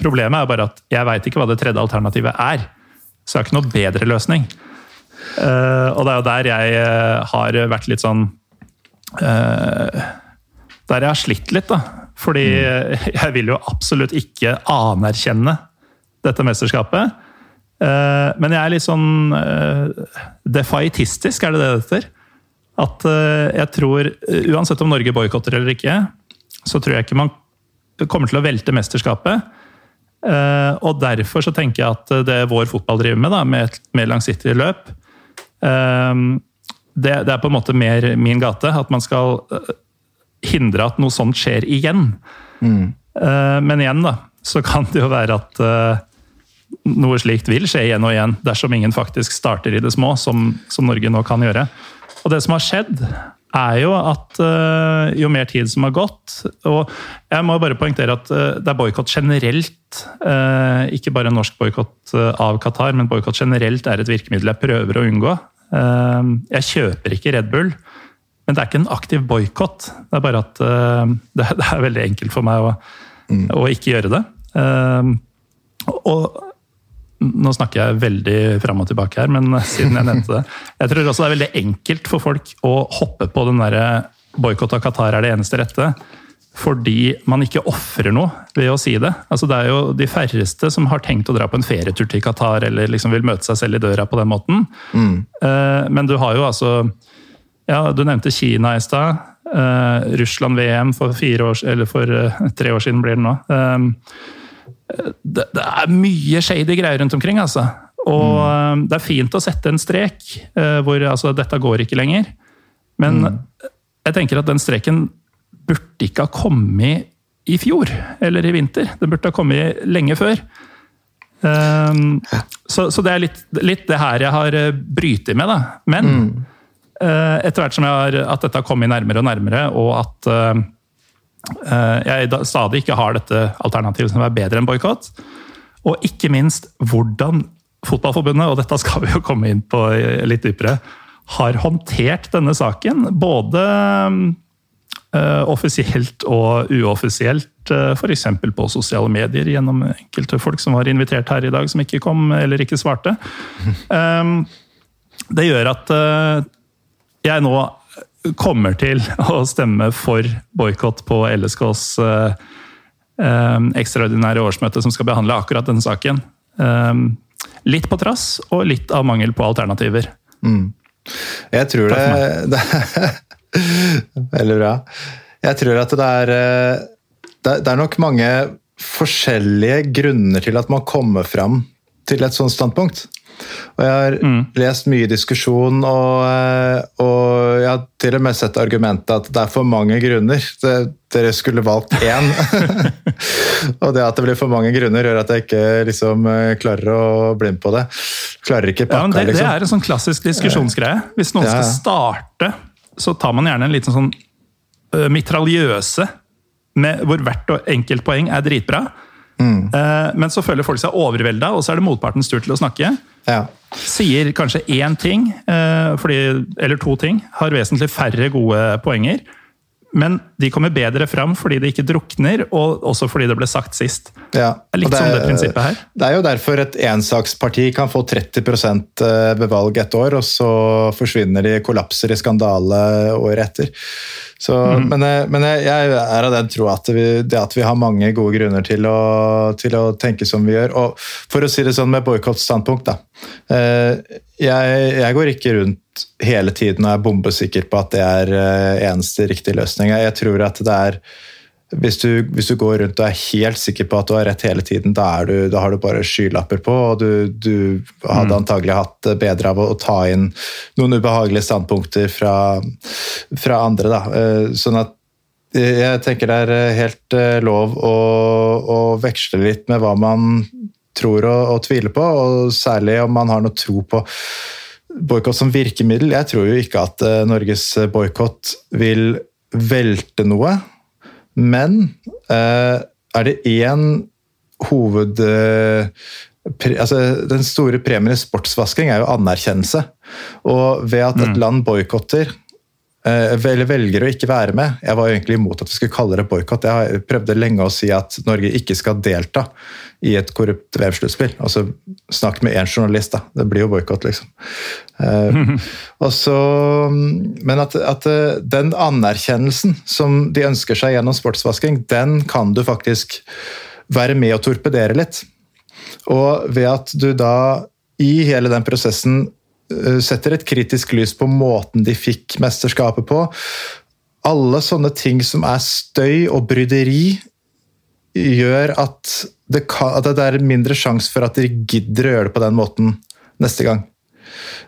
Problemet er bare at jeg veit ikke hva det tredje alternativet er. Så jeg har ikke noe bedre løsning. Eh, og det er jo der jeg uh, har vært litt sånn eh, Der jeg har slitt litt, da. Fordi mm. jeg vil jo absolutt ikke anerkjenne dette mesterskapet. men jeg er litt sånn defaitistisk, er det det det heter? At jeg tror, uansett om Norge boikotter eller ikke, så tror jeg ikke man kommer til å velte mesterskapet. Uh, og derfor så tenker jeg at det vår fotball driver med, da, med et mer langsiktig løp, det, det, er på en måte mer min gate. At man skal hindre at noe sånt skjer igjen. Mm. men igjen, da, så kan det jo være at noe slikt vil skje igjen og igjen, dersom ingen faktisk starter i det små, som, som Norge nå kan gjøre. Og det som har skjedd, er jo at uh, jo mer tid som har gått Og jeg må bare poengtere at uh, det er boikott generelt. Uh, ikke bare norsk boikott av Qatar, men boikott generelt er et virkemiddel jeg prøver å unngå. jeg kjøper ikke Red Bull, men det er ikke en aktiv boikott. Det er bare at det, (laughs) det, er veldig enkelt for meg å, mm. å ikke gjøre det. og nå snakker jeg veldig fram og tilbake her, men (laughs) siden jeg nevnte det. Jeg tror også det er veldig enkelt for folk å hoppe på den derre boikott av Qatar er det eneste rette. Fordi man ikke ofrer noe ved å si det. Altså det er jo de færreste som har tenkt å dra på en ferietur til Qatar eller liksom vil møte seg selv i døra på den måten. Mm. Eh, men du har jo altså ja, Du nevnte Kina i stad. Eh, Russland-VM for, for eh, tre år siden blir det nå det, det, er mye shady greier rundt omkring, altså. Og mm. det er fint å sette en strek uh, hvor altså, dette går ikke lenger. Men mm. jeg tenker at den streken burde ikke ha kommet i fjor eller i vinter. Den burde ha kommet lenge før. Um, så, så, det er litt, litt, det her jeg har eh, brytet med, da. Men mm. uh, etter hvert som har, at dette har kommet nærmere og nærmere, og at uh, Eh, jeg stadig ikke har dette alternativet som er bedre enn boikott. Og ikke minst hvordan Fotballforbundet, og dette skal vi jo komme inn på litt dypere, har håndtert denne saken. Både uh, offisielt og uoffisielt, uh, f.eks. på sosiale medier gjennom enkelte folk som var invitert her i dag, som ikke kom eller ikke svarte. (laughs) Det gjør at jeg nå kommer til å stemme for boikott på LSKs eh, eh, ekstraordinære årsmøte som skal behandle akkurat denne saken. Eh, Litt på trass, og litt av mangel på alternativer. Mm. Jeg tror det, det (laughs) Veldig bra. Jeg tror at det er eh, det, det er nok mange forskjellige grunner til at man kommer fram til et sånt standpunkt. Og jeg har mm. lest mye diskusjon, og, eh, og, jeg har til og med sett argumentet at det er for mange grunner. Det, dere skulle valgt én. (laughs) og det at det blir for mange grunner, gjør at jeg ikke liksom, eh, klarer å bli med på det. Klarer ikke pakka, ja, det, liksom. det er en sånn klassisk diskusjonsgreie. Hvis noen ja. skal starte, så tar man gjerne en liten sånn uh, mitraljøse med, hvor hvert og enkelt poeng er dritbra. Mm. Uh, men så føler folk seg overvelda, og så er det motpartens tur til å snakke. Ja. Sier kanskje én ting, uh, fordi, eller to ting, har vesentlig færre gode poenger. Men de kommer bedre fram fordi de ikke drukner, og også fordi det ble sagt sist. Ja, det er litt det som det prinsippet her. Det er jo derfor et ensaksparti kan få 30 ved valg et år, og så forsvinner de, kollapser i skandale året etter. Så, mm. Men, eh, men, jeg er av den tro at vi, det at vi har mange gode grunner til å, til å, tenke som vi gjør. Og for å si det sånn med boikottstandpunkt, da. Eh, jeg, jeg, går ikke rundt hele tiden og er bombesikker på at det er eh, eneste riktige løsning. Jeg tror at det er hvis du, hvis du, går rundt og er helt sikker på at du har rett hele tiden, da, du, da har du bare skylapper på, og du, du hadde mm. antagelig hatt bedre av å, å, ta inn noen ubehagelige standpunkter fra, fra andre. Da. Eh, sånn at jeg tenker det er eh, helt eh, lov å, å veksle litt med hva man tror og, og, tviler på, og særlig om man har noe tro på boikott som virkemiddel. Jeg tror jo ikke at Norges boikott vil velte noe. Men eh, er det én hoved... Eh, pre, altså, den store premien i sportsvasking er jo anerkjennelse. Og ved at et mm. land boikotter eller velger å ikke være med. Jeg var jo egentlig imot at vi skulle kalle det boikott. Jeg prøvde lenge å si at Norge ikke skal delta i et korrupt vevsluttspill. Altså, snakk med én journalist, da. Det blir jo boikott, liksom. (laughs) Mm. Så, men at, at, eh, den anerkjennelsen som de ønsker seg gjennom sportsvasking, den kan du faktisk være med å torpedere litt. Og ved at du da i hele den prosessen Eh, setter et kritisk lys på måten de fikk mesterskapet på. Alle sånne ting som er støy og bryderi, gjør at det, kan, at det er mindre sjanse for at de gidder å gjøre det på den måten neste gang.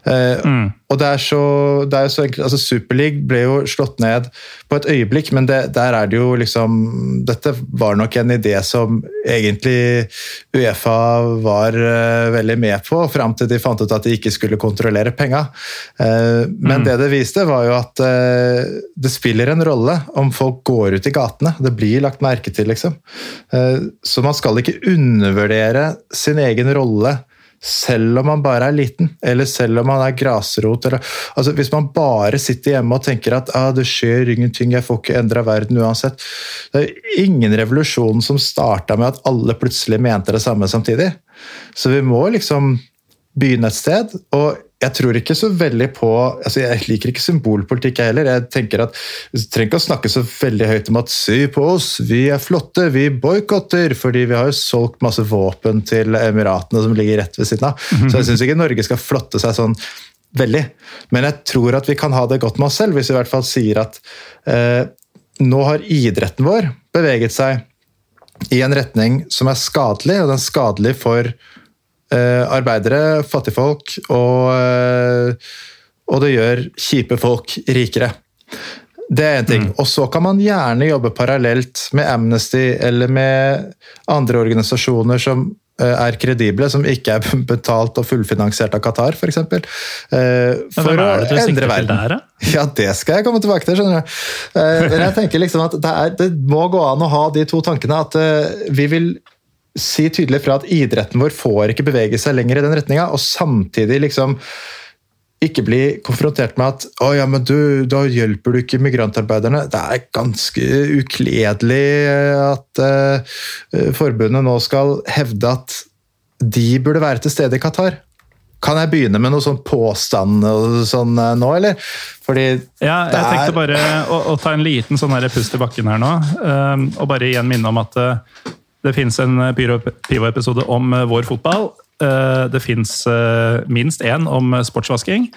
Eh, mm. Og det er så, det er så enkelt, altså Superleague ble jo slått ned på et øyeblikk, men det, der er det jo liksom Dette var nok en idé som egentlig Uefa var uh, veldig med på, fram til de fant ut at de ikke skulle kontrollere penga. Uh, men mm. det det viste, var jo at uh, det spiller en rolle om folk går ut i gatene. Det blir lagt merke til, liksom. så man skal ikke undervurdere sin egen rolle selv om man bare er liten, eller selv om man er grasrot. Eller, altså hvis man bare sitter hjemme og tenker at ah, det skjer ingenting, jeg får ikke endra verden uansett. Det er ingen revolusjon som starta med at alle plutselig mente det samme samtidig. Så vi må liksom begynne et sted. og jeg tror ikke så veldig på altså Jeg liker ikke symbolpolitikk, jeg heller. Jeg tenker at Vi trenger ikke å snakke så veldig høyt om at sy på oss, vi er flotte, vi boikotter. fordi vi har jo solgt masse våpen til Emiratene som ligger rett ved siden av. Så jeg syns ikke Norge skal flotte seg sånn veldig. Men jeg tror at vi kan ha det godt med oss selv, hvis vi i hvert fall sier at eh, nå har idretten vår beveget seg i en retning som er skadelig, og den er skadelig for arbeidere, fattigfolk, og, eh, og det gjør kjipe folk rikere. Det er én ting. Mm. Og så kan man gjerne jobbe parallelt med Amnesty eller med andre organisasjoner som eh, er kredible, som ikke er (laughs) betalt og fullfinansiert av Qatar, f.eks. For, for å endre verden. Der, (laughs) ja, det skal jeg komme tilbake til. skjønner du. Men jeg tenker liksom at det, er, det må gå an å ha de to tankene. At vi vil si tydelig fra at idretten vår får ikke bevege seg lenger i den retninga, og samtidig liksom ikke bli konfrontert med at å ja, men du, da hjelper du ikke migrantarbeiderne. Det er ganske ukledelig at uh, forbundet nå skal hevde at de burde være til stede i Qatar. Kan jeg begynne med noe sånn påstand sånn uh, nå, eller? Fordi ja, jeg tenkte bare å, å, ta en liten sånn pust i bakken her nå. Um, og bare igjen minne om at det finnes en Pyro Pivo-episode om eh, vår fotball. uh, det fins minst én om sportsvasking.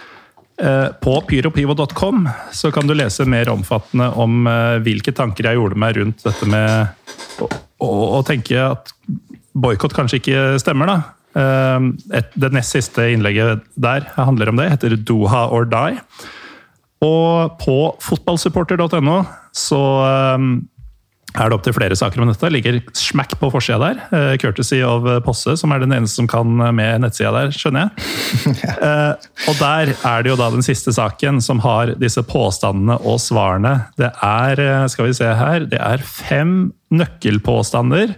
På pyropivo.com så kan du lese mer omfattende om hvilke tanker jeg gjorde meg rundt dette med å, å, å tenke at boikott kanskje ikke stemmer. da. Et, det nest siste innlegget der handler om det, heter Doha or die. Og på fotballsupporter.no så er det opptil flere saker om dette. Ligger smack på forsida der. Uh, courtesy of Posse, som er den eneste som kan med nettsida der, skjønner jeg. (laughs) uh, og der er det jo da den siste saken som har disse påstandene og svarene. Det er, eh, skal vi se her, det er fem nøkkelpåstander.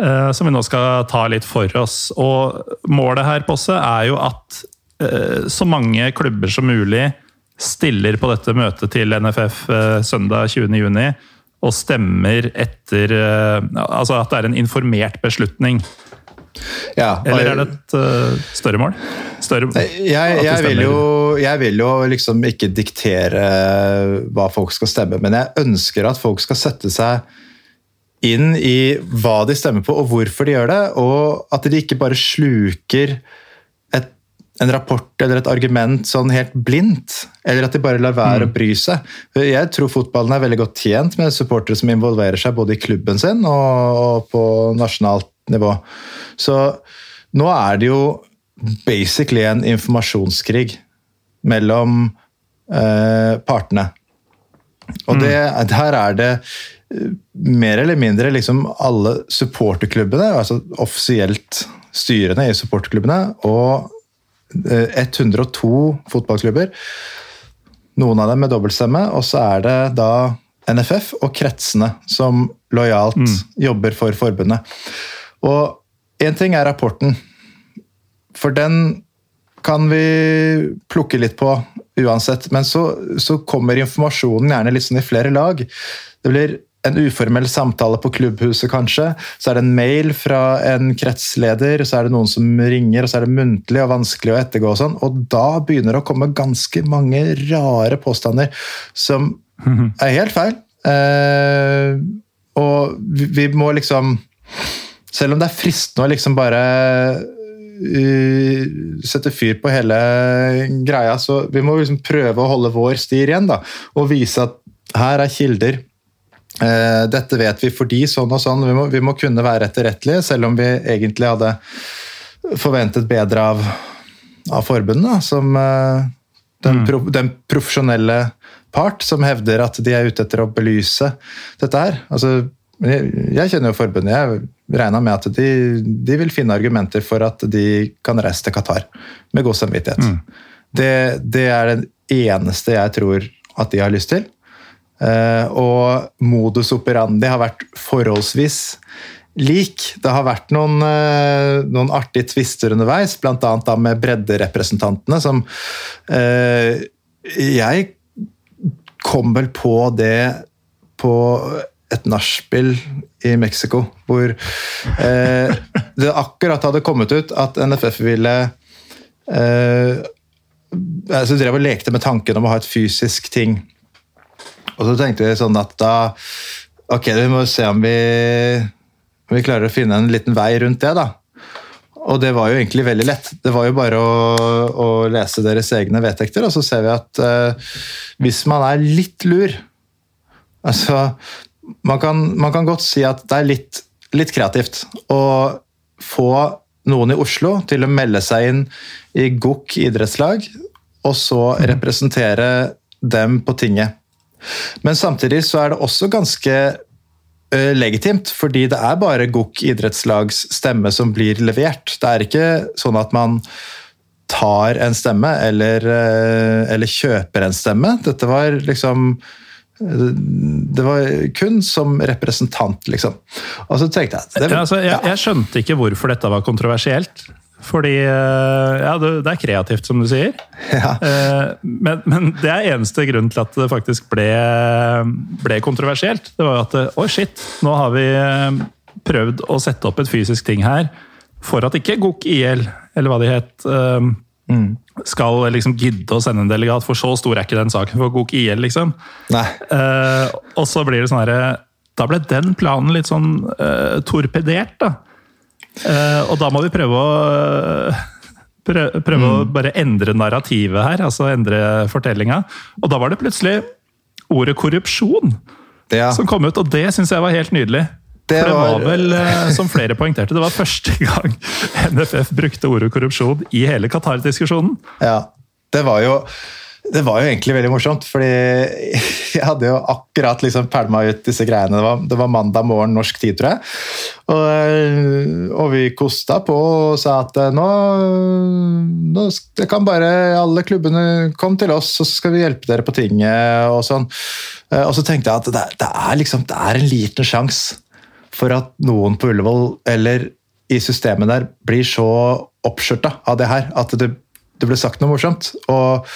Uh, som vi nå skal ta litt for oss. Og målet her, Posse, er jo at så mange klubber som mulig stiller på dette møtet til NFF søndag 20.6 og stemmer etter eh, Altså at det er en informert beslutning. Ja, Eller er det et uh, større mål? Større, jeg, jeg, vil jo, jeg, vil jo, liksom ikke diktere hva folk skal stemme, men jeg ønsker at folk skal sette seg inn i hva de stemmer på, og hvorfor de gjør det. Og at de ikke bare sluker en rapport eller et argument sånn helt blindt, eller at de bare lar være mm. å bry seg. Jeg tror fotballen er veldig godt tjent med supportere som involverer seg både i klubben sin og, på nasjonalt nivå. Så nå er det jo basically en informasjonskrig mellom eh, partene. Og det, mm. er det eh, mer eller mindre liksom alle supporterklubbene, altså offisielt styrene i supporterklubbene, og 102 eh, fotballklubber. Noen av dem med dobbeltstemme, og så er det da NFF og kretsene som lojalt mm. jobber for forbundet. Og én ting er rapporten, for den kan vi plukke litt på uansett. Men så, så kommer informasjonen gjerne litt sånn i flere lag. Det blir en uformell samtale på klubbhuset, kanskje. Så er det en mail fra en kretsleder, så er det noen som ringer, og så er det muntlig og vanskelig å ettergå. Og sånn, og da begynner det å komme ganske mange rare påstander som er helt feil. Eh, og vi, vi, må liksom Selv om det er fristende å liksom bare uh, sette fyr på hele greia, så vi må liksom prøve å holde vår styr igjen. da, Og vise at her er kilder dette vet vi fordi sånn og sånn. Vi må, vi må kunne være etterrettelige, selv om vi egentlig hadde forventet bedre av, av forbundet. Som eh, den, mm. pro, den, profesjonelle part som hevder at de er ute etter å belyse dette her. Altså, jeg, jeg kjenner jo forbundet. Jeg regna med at de, de, vil finne argumenter for at de kan reise til Qatar med god samvittighet. Mm. Det, det er det eneste jeg tror at de har lyst til. Eh, og modus operandi har vært forholdsvis lik. Det har vært noen, eh, noen artige tvister underveis, bl.a. med bredderepresentantene, som eh, Jeg kom vel på det på et nachspiel i Mexico, hvor eh, det akkurat hadde kommet ut at NFF ville eh, altså drev og lekte med tanken om å ha et fysisk ting og så tenkte vi sånn at da Ok, vi må se om vi, om vi klarer å finne en liten vei rundt det, da. Og det var jo egentlig veldig lett. Det var jo bare å, å lese deres egne vedtekter, og så ser vi at uh, hvis man er litt lur Altså, man kan, man kan godt si at det er litt, litt kreativt å få noen i Oslo til å melde seg inn i GOK idrettslag, og så mhm. representere dem på tinget. Men samtidig så er det også ganske uh, legitimt, fordi det er bare GOK idrettslags stemme som blir levert. Det er ikke sånn at man tar en stemme eller, uh, eller kjøper en stemme. Dette var liksom det var kun som representant, liksom. Og så tenkte jeg, det, ja, altså, jeg, jeg skjønte ikke hvorfor dette var kontroversielt. Fordi eh, Ja, det, er kreativt, som du sier. (laughs) Ja. Eh, men, men, det er eneste grunn til at det faktisk ble, ble kontroversielt. Det var jo at Oi, shit! Nå har vi eh, prøvd å sette opp et fysisk ting her for at ikke GOK IL, eller hva de het, mm. skal liksom gidde å sende en delegat, for så stor er ikke den saken for GOK IL, liksom. Nei. og så blir det sånn herre Da ble den planen litt sånn torpedert, da. Uh, og da må vi prøve å prøve, prøve mm. å bare endre narrativet her, altså endre fortellinga. Og da var det plutselig ordet korrupsjon ja. som kom ut, og det syns jeg var helt nydelig. Det For det var, var vel, uh, som flere poengterte, det var første gang (laughs) NFF brukte ordet korrupsjon i hele Qatar-diskusjonen. Ja, det var jo det var jo egentlig veldig morsomt, fordi (laughs) jeg hadde jo akkurat liksom pælma ut disse greiene. Det var, det var, mandag morgen norsk tid, tror jeg. Og, eh, og vi kosta på og sa at eh, nå, nå kan bare alle klubbene komme til oss, så skal vi hjelpe dere på tinget og sånn. Eh, og så tenkte jeg at det, det er liksom, det er en liten sjanse for at noen på Ullevål eller i systemet der blir så oppskjørta av det her at det det ble sagt noe morsomt. Og,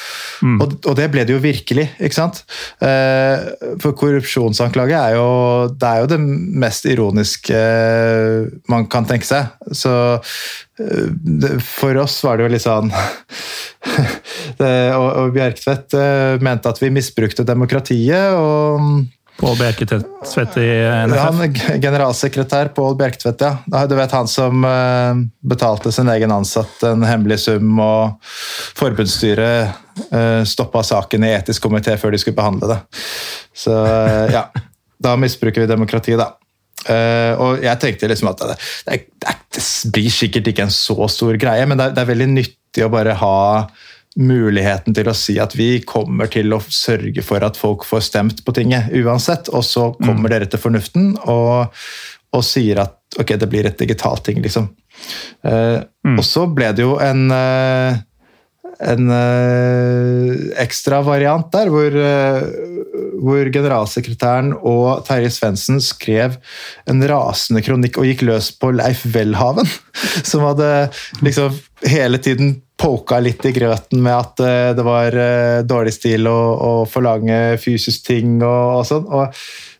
mm. og, og, det ble det jo virkelig, ikke sant? Eh, for korrupsjonsanklage er jo det er jo det mest ironiske man kan tenke seg. Så eh, for oss var det jo litt sånn (laughs) og, og Bjerktvedt eh, mente at vi misbrukte demokratiet. og Pål Bjerketvedt i NFF? Han, generalsekretær Pål Bjerketvedt, ja. Du vet han som uh, betalte sin egen ansatt en hemmelig sum, og forbundsstyret eh, stoppa saken i etisk komité før de skulle behandle det. Så uh, ja, da misbruker vi demokratiet, da. Uh, og jeg tenkte liksom at det, det, det, blir sikkert ikke en så stor greie, men det, det er veldig nyttig å bare ha muligheten til å si at vi kommer til å sørge for at folk får stemt på tinget uansett, og så kommer mm. dere til fornuften og, og, sier at ok, det blir et digitalt ting, liksom. Uh, mm. Og så ble det jo en uh, en uh, ekstra variant der, hvor, hvor generalsekretæren og Terje Svendsen skrev en rasende kronikk og gikk løs på Leif Welhaven, (laughs) som hadde liksom hele tiden poka litt i grøten med at uh, det var uh, dårlig stil å, å, forlange fysisk ting og, og sånn. og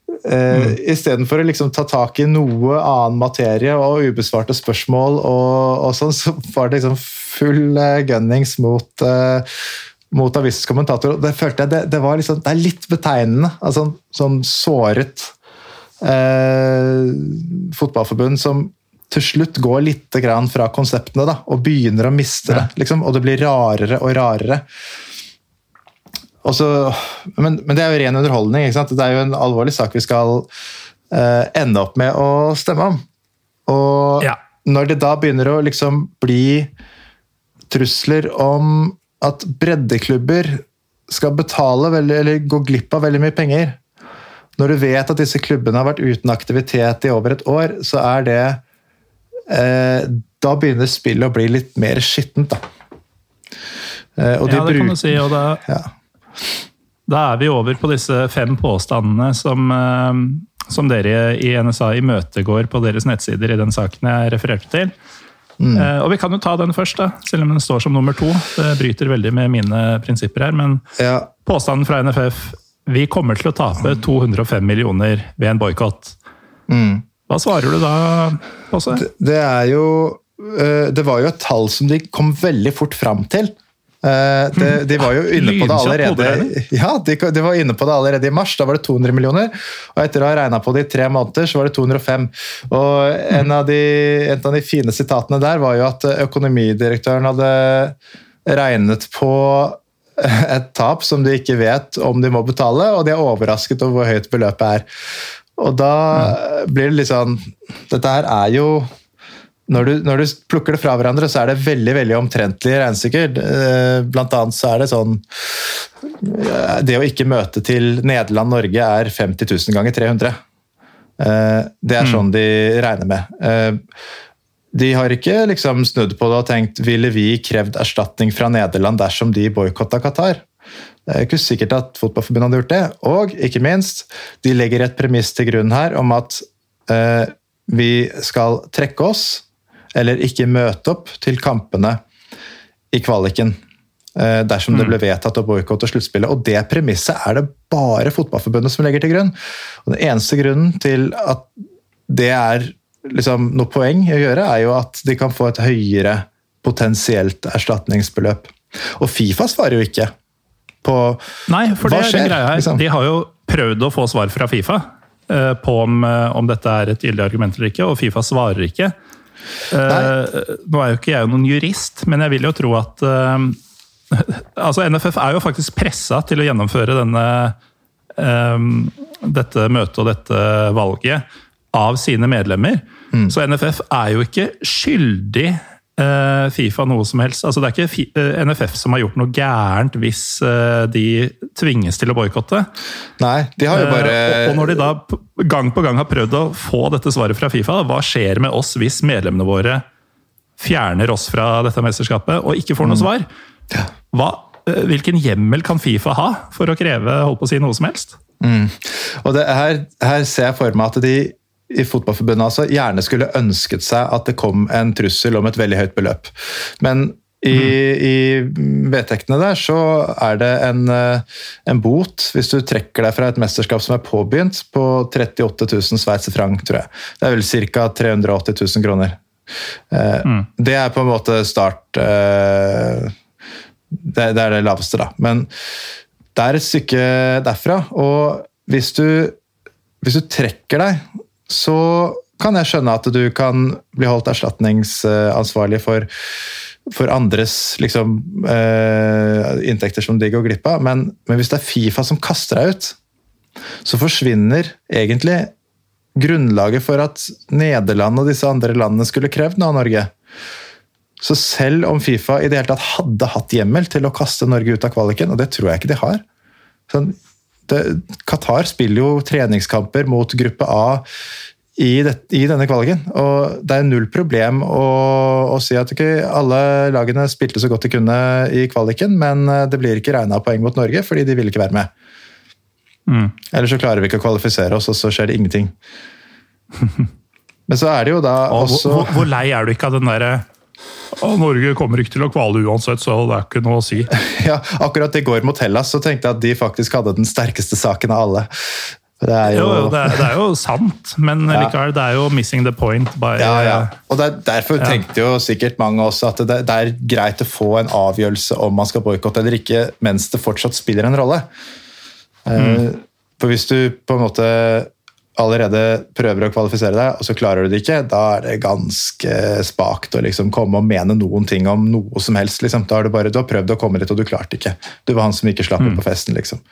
uh, mm. Istedenfor å liksom ta tak i noe annen materie og ubesvarte spørsmål, og, og sånn, så var det liksom full uh, gunnings mot, uh, mot avisens kommentator. Det følte jeg det, det, var liksom, det er litt betegnende. altså Sånn såret fotballforbund som til slutt går litt fra konseptene da, og begynner å miste det. Liksom, og det blir rarere og rarere. Og så, men, men, det er jo ren underholdning. Det er jo en alvorlig sak vi skal uh, ende opp med å stemme om. Og ja. når det da begynner å liksom bli trusler om at breddeklubber skal betale veldig, eller gå glipp av veldig mye penger Når du vet at disse klubbene har vært uten aktivitet i over et år, så er det uh, da begynner spillet å bli litt mer skittent, da. Eh, ja, det kan du si. og det, ja. Da er vi over på disse fem påstandene som, eh, som dere i NSA imøtegår på deres nettsider i den saken jeg refererte til. Mm. Og Vi kan jo ta den først, da, selv om den står som nummer to. Det bryter veldig med mine prinsipper her. Men ja. påstanden fra NFF vi kommer til å tape 205 millioner ved en boikott. Mm. Hva svarer du da, Åse? Det, det er jo eh, Det var jo et tall som de kom veldig fort fram til. Eh, de, de, var jo inne på det allerede Ja, de, de, var inne på det allerede i mars. Da var det 200 millioner. Og etter å ha regna på det i tre måneder, så var det 205. Og en av, de, en av de fine sitatene der var jo at økonomidirektøren hadde regnet på et tap som de ikke vet om de må betale, og de er overrasket over hvor høyt beløpet er. Og da blir det litt sånn Dette her er jo når du, når du, plukker det fra hverandre, så er det veldig veldig omtrentlige regnestykker. Eh, blant annet så er det sånn Det å ikke møte til Nederland-Norge er 50 000 ganger 300. Eh, det er mm. sånn de regner med. Eh, de har ikke liksom snudd på det og tenkt ville vi krevd erstatning fra Nederland dersom de boikotta Qatar. Det er ikke sikkert at Fotballforbundet hadde gjort det. Og ikke minst, de legger et premiss til grunn her om at eh, vi skal trekke oss, eller ikke møte opp til kampene i kvaliken. Eh, dersom mm. det ble vedtatt å boikotte sluttspillet. Og det premisset er det bare Fotballforbundet som legger til grunn. Og Den eneste grunnen til at det er liksom, noe poeng å gjøre, er jo at de kan få et høyere potensielt erstatningsbeløp. Og Fifa svarer jo ikke på Nei, for det, skjer, greia her, liksom? de har jo prøvd å få svar fra Fifa eh, på om, eh, om dette er et gyldig argument eller ikke, og Fifa svarer ikke. Uh, nå er jo ikke jeg noen jurist, men jeg vil jo tro at uh, (laughs) altså NFF er jo faktisk pressa til å gjennomføre denne, um, dette møtet og dette valget av sine medlemmer. Mm. Så NFF er jo ikke skyldig Fifa noe som helst. Altså, det er ikke NFF som har gjort noe gærent hvis uh, de tvinges til å boikotte. Nei, de har jo bare og, når de da gang på gang har prøvd å få dette svaret fra Fifa, hva skjer med oss hvis medlemmene våre fjerner oss fra dette mesterskapet og ikke får noe mm. svar? Hva, eh, hvilken hjemmel kan Fifa ha for å kreve holdt på å si noe som helst? Mm. Og det, her, her, ser jeg for meg at de i Fotballforbundet altså, gjerne skulle ønsket seg at det kom en trussel om et veldig høyt beløp. Men i, mm. i vedtektene der så er det en, eh, en, bot hvis du trekker deg fra et mesterskap som er påbegynt, på 38 000 sveitserfranc, tror jeg. Det er vel ca. 380 000 kroner. Eh, mm. Det er på en måte start eh, det, det, er det laveste, da. Men det er et stykke derfra. Og hvis du, hvis du trekker deg, så kan jeg skjønne at du kan bli holdt erstatningsansvarlig for, for andres liksom, eh, inntekter som de går glipp av. Men, men, hvis det er Fifa som kaster deg ut, så forsvinner egentlig grunnlaget for at Nederland og disse andre landene skulle krevd noe av Norge. Så selv om Fifa i det hele tatt hadde hatt hjemmel til å kaste Norge ut av kvaliken, og det tror jeg ikke de har sånn, det, Qatar spiller jo treningskamper mot gruppe A i, det, i, denne kvaliken. Og det er null problem å, å si at okay, alle lagene spilte så godt de kunne i kvaliken, men eh, det blir ikke regna poeng mot Norge fordi de vil ikke være med. Mm. Eller så klarer vi ikke å kvalifisere oss, og så skjer det ingenting. (laughs) Men så er det jo da også hvor, hvor, lei er du ikke av den derre Norge kommer ikke til å kvale uansett, så det er ikke noe å si. (laughs) ja, Akkurat i går mot Hellas så tenkte jeg at de faktisk hadde den sterkeste saken av alle. Det er jo, jo det, er, det, er, jo sant, men (laughs) ja. likevel, det er jo missing the point. By, ja, ja. Og der, Derfor ja. tenkte jo sikkert mange også at det, det, er greit å få en avgjørelse om man skal boikotte eller ikke, mens det fortsatt spiller en rolle. Eh, mm. For hvis du på en måte allerede prøver å kvalifisere deg, og så klarer du det ikke, da er det ganske spakt å liksom komme og mene noen ting om noe som helst. Liksom. Da har du bare du har prøvd å komme litt, og du klarte ikke. Du var han som ikke slapp mm. på festen, liksom.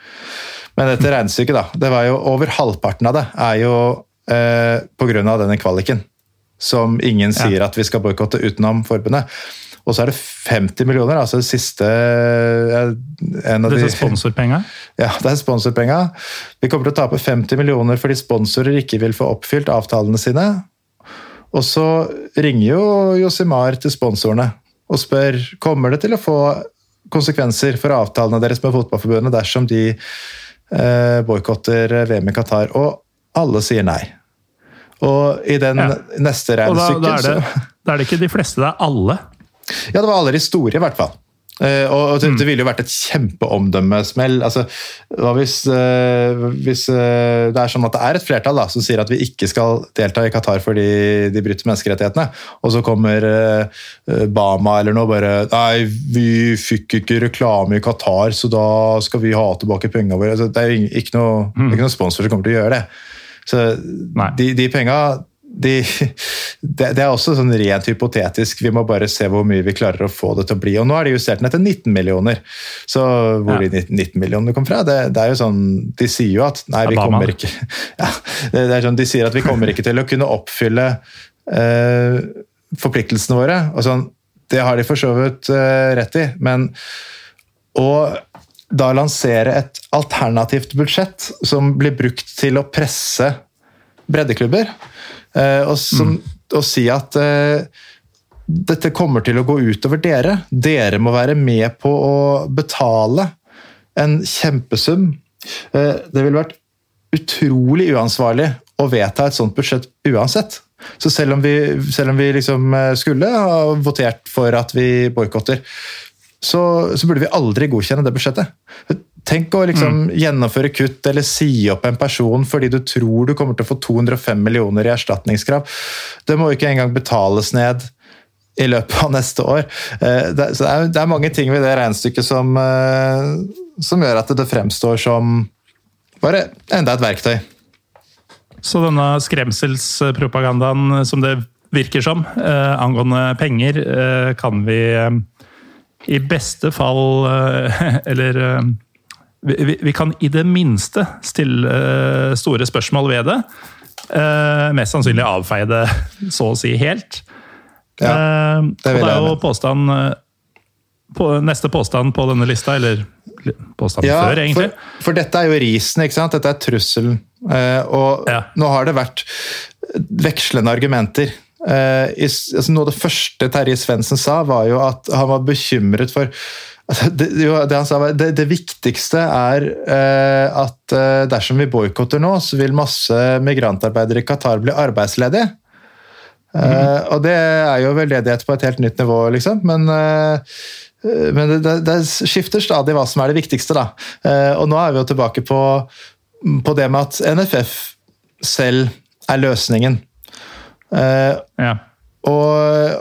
Men dette regnestykket, da. det var jo Over halvparten av det er jo eh, pga. denne kvaliken. Som ingen sier at vi skal boikotte utenom forbundet. Og så er det 50 millioner, altså det siste en av Disse de, sponsorpenga? (laughs) Ja, det er sponsorpenga. Vi kommer til å tape 50 millioner fordi sponsorer ikke vil få oppfylt avtalene sine. Og så ringer jo Josimar til sponsorene og spør kommer det til å få konsekvenser for avtalene deres med Fotballforbundet dersom de eh, boikotter VM i Qatar. Og alle sier nei. Og i den ja. neste regnestykket da, da, er da er det ikke de fleste, det er alle ja, det var aller store, i hvert fall. Uh, og det, mm. det, ville jo vært et kjempeomdømmesmell. Altså, hva hvis, uh, hvis uh, det er sånn at det er et flertall da, som sier at vi ikke skal delta i Qatar fordi de bryter menneskerettighetene, og så kommer Bama eller noe bare Nei, vi fikk ikke reklame i Qatar, så da skal vi ha tilbake pengene våre. Altså, det er jo ikke noe, mm. ikke noe sponsor som kommer til å gjøre det. Så de, de penga de, det, det, er også sånn rent hypotetisk. Vi må bare se hvor mye vi klarer å få det til å bli. Og nå er det justert ned til 19 millioner. Så hvor ja. de 19 millionene kom fra, det, det, er jo sånn De sier jo at nei, vi kommer ikke (laughs) ja, det er sånn, De sier at vi kommer ikke til å kunne oppfylle eh, forpliktelsene våre. og sånn, Det har de for så vidt eh, rett i, men å da lansere et alternativt budsjett som blir brukt til å presse breddeklubber og, som, mm. og si at uh, dette kommer til å gå utover dere. Dere må være med på å betale en kjempesum. Uh, det ville vært utrolig uansvarlig å vedta et sånt budsjett uansett. Så selv om vi, selv om vi liksom skulle ha votert for at vi boikotter, så, så, burde vi aldri godkjenne det budsjettet. Tenk å liksom mm. gjennomføre kutt eller si opp en person fordi du tror du kommer til å få 205 millioner i erstatningskrav. Det må ikke engang betales ned i løpet av neste år. Eh, det er, mange ting ved det regnestykket som, eh, som gjør at det fremstår som bare enda et verktøy. Så denne skremselspropagandaen som det virker som. Eh, angående penger kan vi i beste fall (laughs) Eller vi, vi, kan i det minste stille eh, store spørsmål ved det. mest sannsynlig avfeie det (laughs) så å si helt. Ja, det, og det er jo påstand på, Neste påstand på denne lista, eller påstanden ja, før, egentlig. For, for, dette er jo risen, ikke sant? Dette er trusselen. og ja. nå har det vært vekslende argumenter. Altså noe av det første Terje Svendsen sa, var jo at han var bekymret for det, jo, det, han sa var, det, det viktigste er eh, at uh, dersom vi boikotter nå, så vil masse migrantarbeidere i Qatar bli arbeidsledige. Mm. Og det er jo veldedighet på et helt nytt nivå, liksom. Men, men det, det, skifter stadig hva som er det viktigste, da. Og nå er vi jo tilbake på, på det med at NFF selv er løsningen. Ja. og,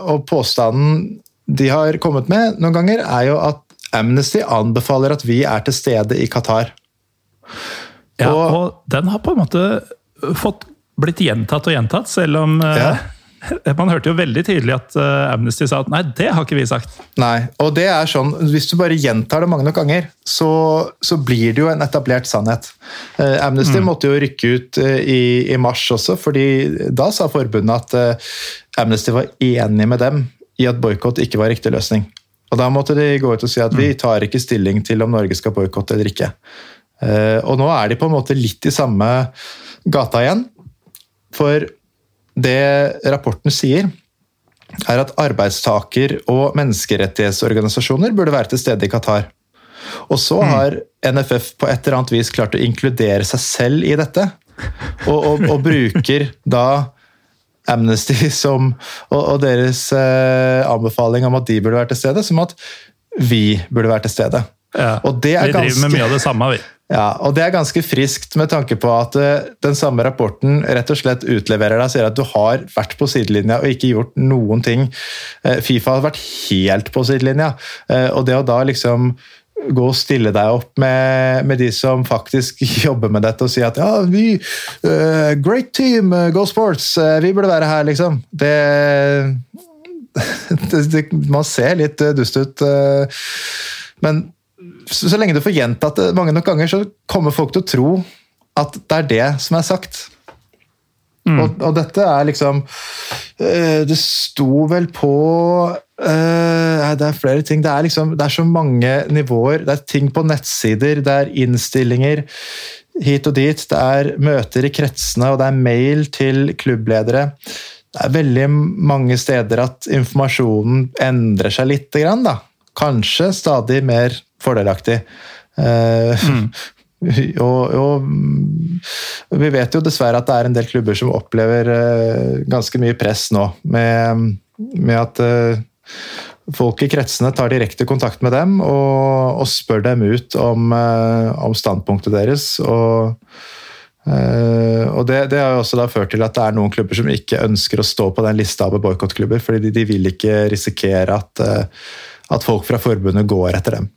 og, påstanden de har kommet med noen ganger, er jo at Amnesty anbefaler at vi er til stede i Qatar. Ja, og, og den har på en måte fått blitt gjentatt og gjentatt, selv om uh, ja. (laughs) Man hørte jo veldig tydelig at uh, Amnesty sa at nei, det har ikke vi sagt. Nei, og det er sånn, Hvis du bare gjentar det mange nok ganger, så, så blir det jo en etablert sannhet. Uh, Amnesty mm. måtte jo rykke ut i, i, mars også, fordi da sa forbundet at Amnesty var enig med dem i at boikott ikke var riktig løsning. Og Da måtte de gå ut og si at vi mm. tar ikke stilling til om Norge skal boikotte eller ikke. Og nå er de på en måte litt i samme gata igjen. For det rapporten sier, er at arbeidstaker- og menneskerettighetsorganisasjoner burde være til stede i Qatar. Og så mm. har NFF på et eller annet vis klart å inkludere seg selv i dette. Og, og, og bruker da Amnesty (laughs) som, og, og deres eh, anbefaling om at de burde være til stede, som at vi burde være til stede. Ja, og det er vi driver ganske, med mye av det samme, vi. (laughs) Ja, og Det er ganske friskt med tanke på at uh, den samme rapporten rett og slett utleverer deg og sier at du har vært på sidelinja og ikke gjort noen ting. Uh, Fifa har vært helt på sidelinja. Uh, og det å da liksom gå og stille deg opp med, med, de som faktisk (laughs) jobber med dette, og si at ja, vi Great team, Go Sports, vi burde være her, liksom. Det, (laughs) det, det Man ser litt dust ut. men så, så, lenge du får gjentatt det mange nok ganger, så kommer folk til å tro at det er det som er sagt. Mm. Og, og, dette er liksom øh, Det sto vel på øh, Det er flere ting. Det er, liksom, det er så mange nivåer. Det er ting på nettsider, det er innstillinger hit og dit. Det er møter i kretsene, og det er mail til klubbledere. Det er veldig mange steder at informasjonen endrer seg lite grann. Da. Kanskje stadig mer fordelaktig. Eh, mm. (laughs) Og, og, vi vet jo dessverre at det er en del klubber som opplever uh, ganske mye press nå, med, med at uh, folk i kretsene tar direkte kontakt med dem og, og spør dem ut om, uh, om standpunktet deres. Og, og det, det, har jo også da ført til at det er noen klubber som ikke ønsker å stå på den lista av boikottklubber, fordi de, de, vil ikke risikere at, at folk fra forbundet går etter dem.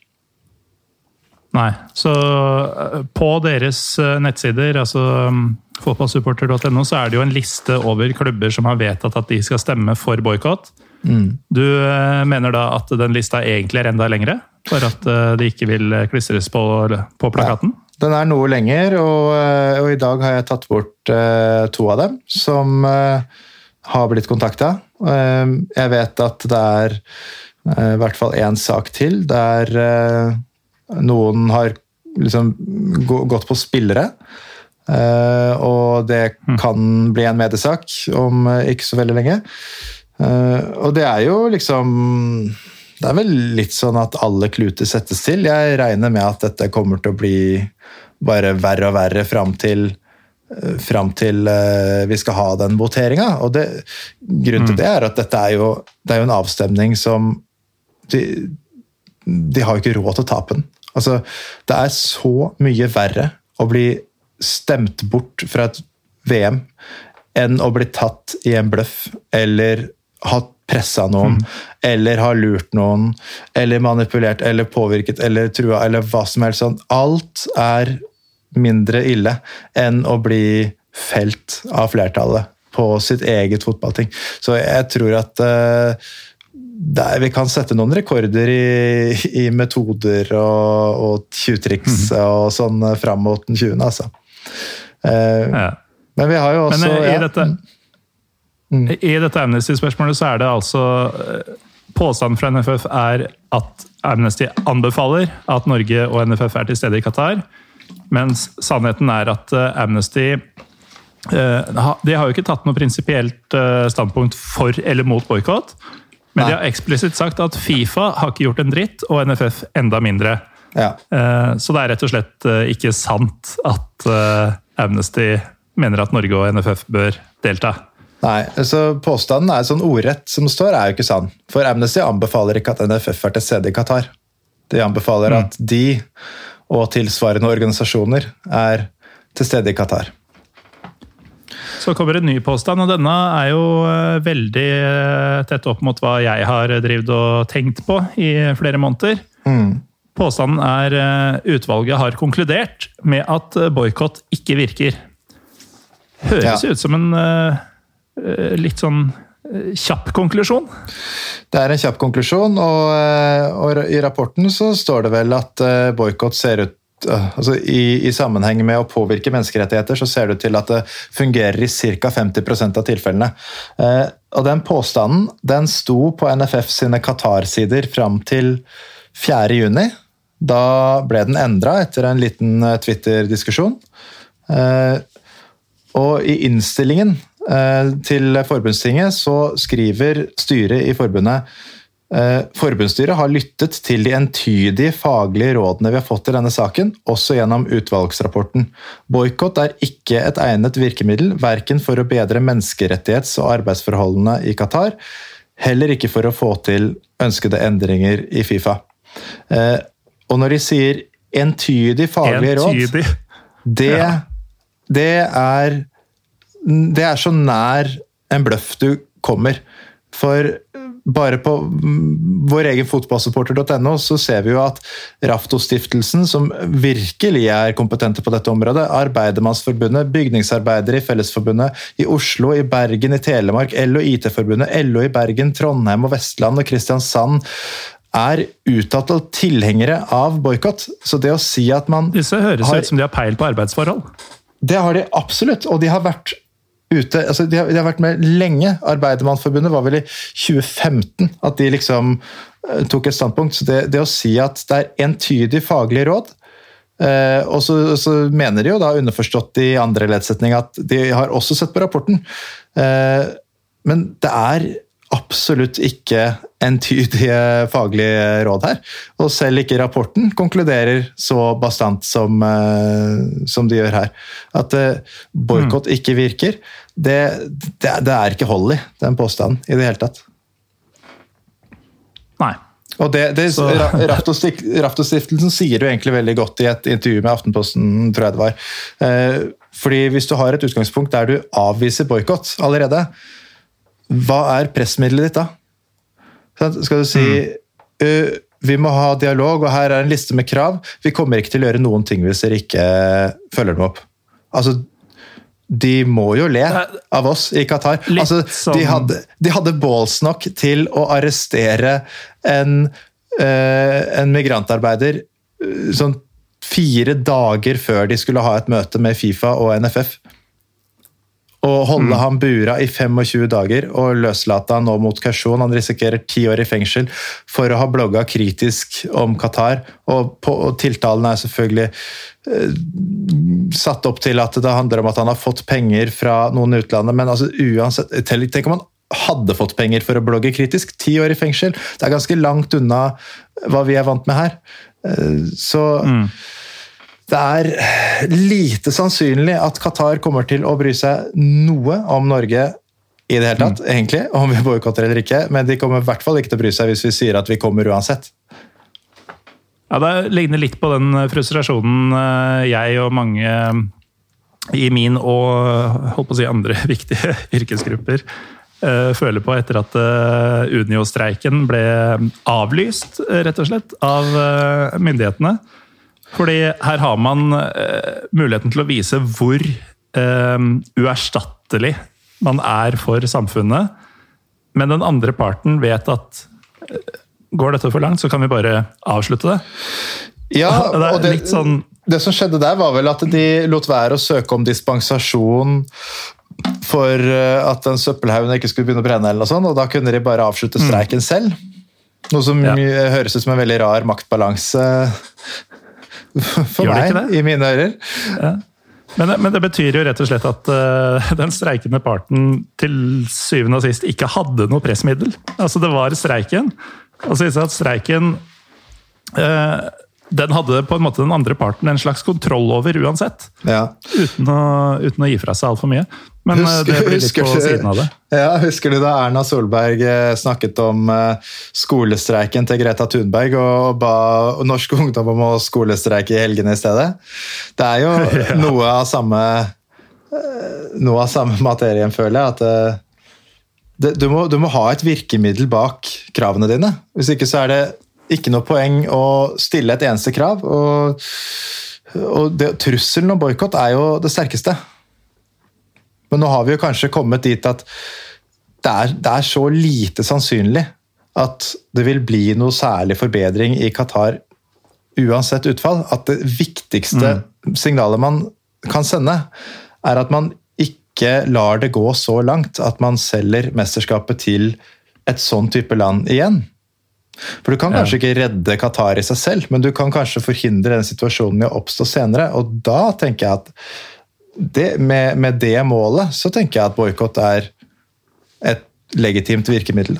Nei. Så eh, på deres eh, nettsider, altså mm, fotballsupporter.no, så er det jo en liste over klubber som har vedtatt at de skal stemme for boikott. Mm. Du eh, mener da at den lista egentlig er enda lengre? For at de ikke vil klistres på, på plakaten? Ja. Den er noe lenger, og, og, i dag har jeg tatt bort uh, to av dem som uh, har blitt kontakta. Uh, jeg vet at det er i hvert fall én sak til der noen har liksom gått på spillere. Uh, og det mm. kan bli en mediesak om uh, ikke så veldig lenge. Uh, og det er jo liksom Det er vel litt sånn at alle kluter settes til. Jeg regner med at dette kommer til å bli bare verre og verre fram til, fram til vi skal ha den voteringa. Og det, grunnen til mm. det er at dette er jo, det er jo en avstemning som de, de har jo ikke råd til å tape den. Altså, det er så mye verre å bli stemt bort fra et VM enn å bli tatt i en bløff eller ha pressa noen, mm. eller ha lurt noen, eller manipulert eller påvirket eller trua eller hva som helst sånn. Alt er mindre ille enn å bli felt av flertallet på sitt eget fotballting. Så jeg tror at uh, der vi kan sette noen rekorder i, i metoder og, og tjuvtriks mm. og sånn fram mot den 20., altså. Uh, ja. Men vi har jo også Men i ja. dette, mm. i dette Amnesty-spørsmålet så er det altså Påstanden fra NFF er at Amnesty anbefaler at Norge og NFF er til stede i Qatar, mens sannheten er at Amnesty Eh, de har jo ikke tatt noe prinsipielt eh, standpunkt for eller mot boikott. Men Nei. de har eksplisitt sagt at Fifa har ikke gjort en dritt, og NFF enda mindre. Ja. Eh, så det er rett og slett ikke sant at Amnesty mener at Norge og NFF bør delta. Nei, så Påstanden er sånn ordrett som står, er jo ikke sann. For Amnesty anbefaler ikke at NFF er til stede i Qatar. De anbefaler mm. at de og tilsvarende organisasjoner er til stede i Qatar. Så kommer en ny påstand, og denne er jo eh, veldig eh, tett opp mot hva jeg har drevet og tenkt på i flere måneder. Mm. Påstanden er eh, utvalget har konkludert med at boikott ikke virker. Høres ja. ut som en litt sånn kjapp konklusjon? Det er en kjapp konklusjon, og, og i rapporten så står det vel at boikott ser ut altså i, i, sammenheng med å påvirke menneskerettigheter, så ser det ut til at det fungerer i ca. 50% av tilfellene. Eh, og Den påstanden den sto på NFF sine Qatar-sider fram til 4.6. Da ble den endra etter en liten eh, Twitter-diskusjon. Eh, og i innstillingen eh, til forbundstinget så skriver styret i forbundet Eh, forbundsstyret har lyttet til de entydige faglige rådene vi har fått i denne saken, også gjennom utvalgsrapporten. Boikott er ikke et egnet virkemiddel, verken for å bedre menneskerettighets- og arbeidsforholdene i Qatar, heller ikke for å få til ønskede endringer i Fifa. Eh, og når de sier entydig faglige råd, det, det, er, det er så nær en bløff du kommer. For bare på vår egen fotballsupporter.no så ser vi jo at Raftostiftelsen, som virkelig er kompetente på dette området, Arbeidermannsforbundet, bygningsarbeidere i Fellesforbundet, i Oslo, i Bergen, i Telemark, LO IT-forbundet, LO i Bergen, Trondheim og Vestland og Kristiansand er uttalte tilhengere av boikott. Så det å si at man Disse høres har, ut som de har peil på arbeidsforhold. Det har de absolutt, og de har vært ute altså de, har, de, har, vært med lenge. Arbeidermannsforbundet var vel i 2015 at de liksom uh, tok et standpunkt. Så det, det, å si at det er entydig faglig råd uh, Og så, så, mener de jo da underforstått i andre leddsetning at de har også sett på rapporten. Uh, men det er absolutt ikke entydige faglige råd her. Og selv ikke rapporten konkluderer så bastant som, uh, som de gjør her. At uh, boikott mm. ikke virker, det, det, det, er ikke hold i den påstanden i det hele tatt. Nei. Og det, det Raftostiftelsen sier jo egentlig veldig godt i et intervju med Aftenposten, tror jeg det var. Uh, fordi Hvis du har et utgangspunkt der du avviser boikott allerede, hva er pressmiddelet ditt da? Skal du si mm. vi må ha dialog, og her er en liste med krav. Vi kommer ikke til å gjøre noen ting hvis dere ikke følger dem opp. Altså, de må jo le av oss i Qatar. Altså, de, hadde, de hadde balls nok til å arrestere en, uh, en migrantarbeider uh, sånn fire dager før de skulle ha et møte med Fifa og NFF og holde mm. ham bura i 25 dager og løslate han nå mot kausjon. Han risikerer ti år i fengsel for å ha blogga kritisk om Qatar. Og, på, og tiltalen er selvfølgelig eh, satt opp til at det handler om at han har fått penger fra noen i utlandet, men altså uansett Tenk om han hadde fått penger for å blogge kritisk. Ti år i fengsel. Det er ganske langt unna hva vi er vant med her. Eh, så mm. Det er lite sannsynlig at Qatar kommer til å bry seg noe om Norge i det hele tatt, mm. egentlig, om vi boikotter eller ikke. Men de kommer i hvert fall ikke til å bry seg hvis vi sier at vi kommer uansett. Ja, Det ligner litt på den frustrasjonen eh, jeg og mange i min og holdt på å si andre (laughs) viktige yrkesgrupper eh, føler på etter at eh, Unio-streiken ble avlyst, rett og slett, av myndighetene. Fordi her har man uh, muligheten til å vise hvor uh, uerstattelig man er for samfunnet, men den andre parten vet at eh, går dette for langt, så kan vi bare avslutte det. Ja, det (laughs) og det, sånn det som skjedde der, var vel at de lot være å søke om dispensasjon for eh, at den søppelhaugen ikke skulle begynne å brenne, eller noe sånt, og da kunne de bare avslutte streiken mm. selv. Noe som ja. høres ut som en veldig rar maktbalanse (laughs) for meg, i mine ører. Ja. Men, men, det betyr jo rett og slett at uh, (laughs) den streikende parten til syvende og sist ikke hadde noe pressmiddel. Altså, det var streiken. Og så viser det at streiken uh, den hadde på en måte den andre parten en slags kontroll over uansett. Ja. Uten, å, uten, å, gi fra seg altfor mye. Men eh, husker, det blir litt på siden av det. Ja, Husker du da Erna Solberg eh, snakket om eh, skolestreiken til Greta Thunberg og ba norsk ungdom om å skolestreike i helgene i stedet? Det er jo (laughs) ja. noe av samme noe av samme materien, føler jeg. at det, du, må, du må ha et virkemiddel bak kravene dine. Hvis ikke så er det ikke noe poeng å stille et eneste krav. Og, og det, trusselen om boikott er jo det sterkeste. Men nå har vi jo kanskje kommet dit at det er, det er, så lite sannsynlig at det vil bli noe særlig forbedring i Qatar uansett utfall. At det viktigste mm. signalet man kan sende, er at man ikke lar det gå så langt at man selger mesterskapet til et sånn type land igjen. For Du kan kanskje ja. ikke redde Qatar i seg selv, men du kan kanskje forhindre den situasjonen i å oppstå senere. Og da tenker jeg at det, med, med, det målet så tenker jeg at boikott er et legitimt virkemiddel.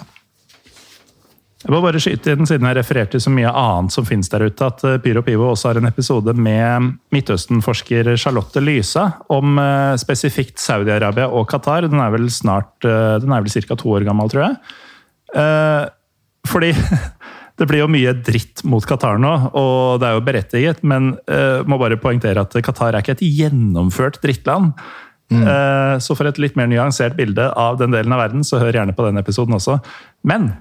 Jeg må bare skyte inn, siden jeg refererte til så mye annet som finnes der ute, at eh, Pyro Pivo også har en episode med Midtøsten-forsker Charlotte Lysa om uh, spesifikt Saudi-Arabia og Qatar. Den er vel snart uh, den er vel ca. to år gammel, tror jeg. Uh, fordi (laughs) det blir jo mye dritt mot Qatar nå, og det er jo berettiget, men uh, må bare poengtere at Qatar er ikke et gjennomført drittland. Mm. Uh, så for et litt mer nyansert bilde av den delen av verden, så hør gjerne på den episoden også. Men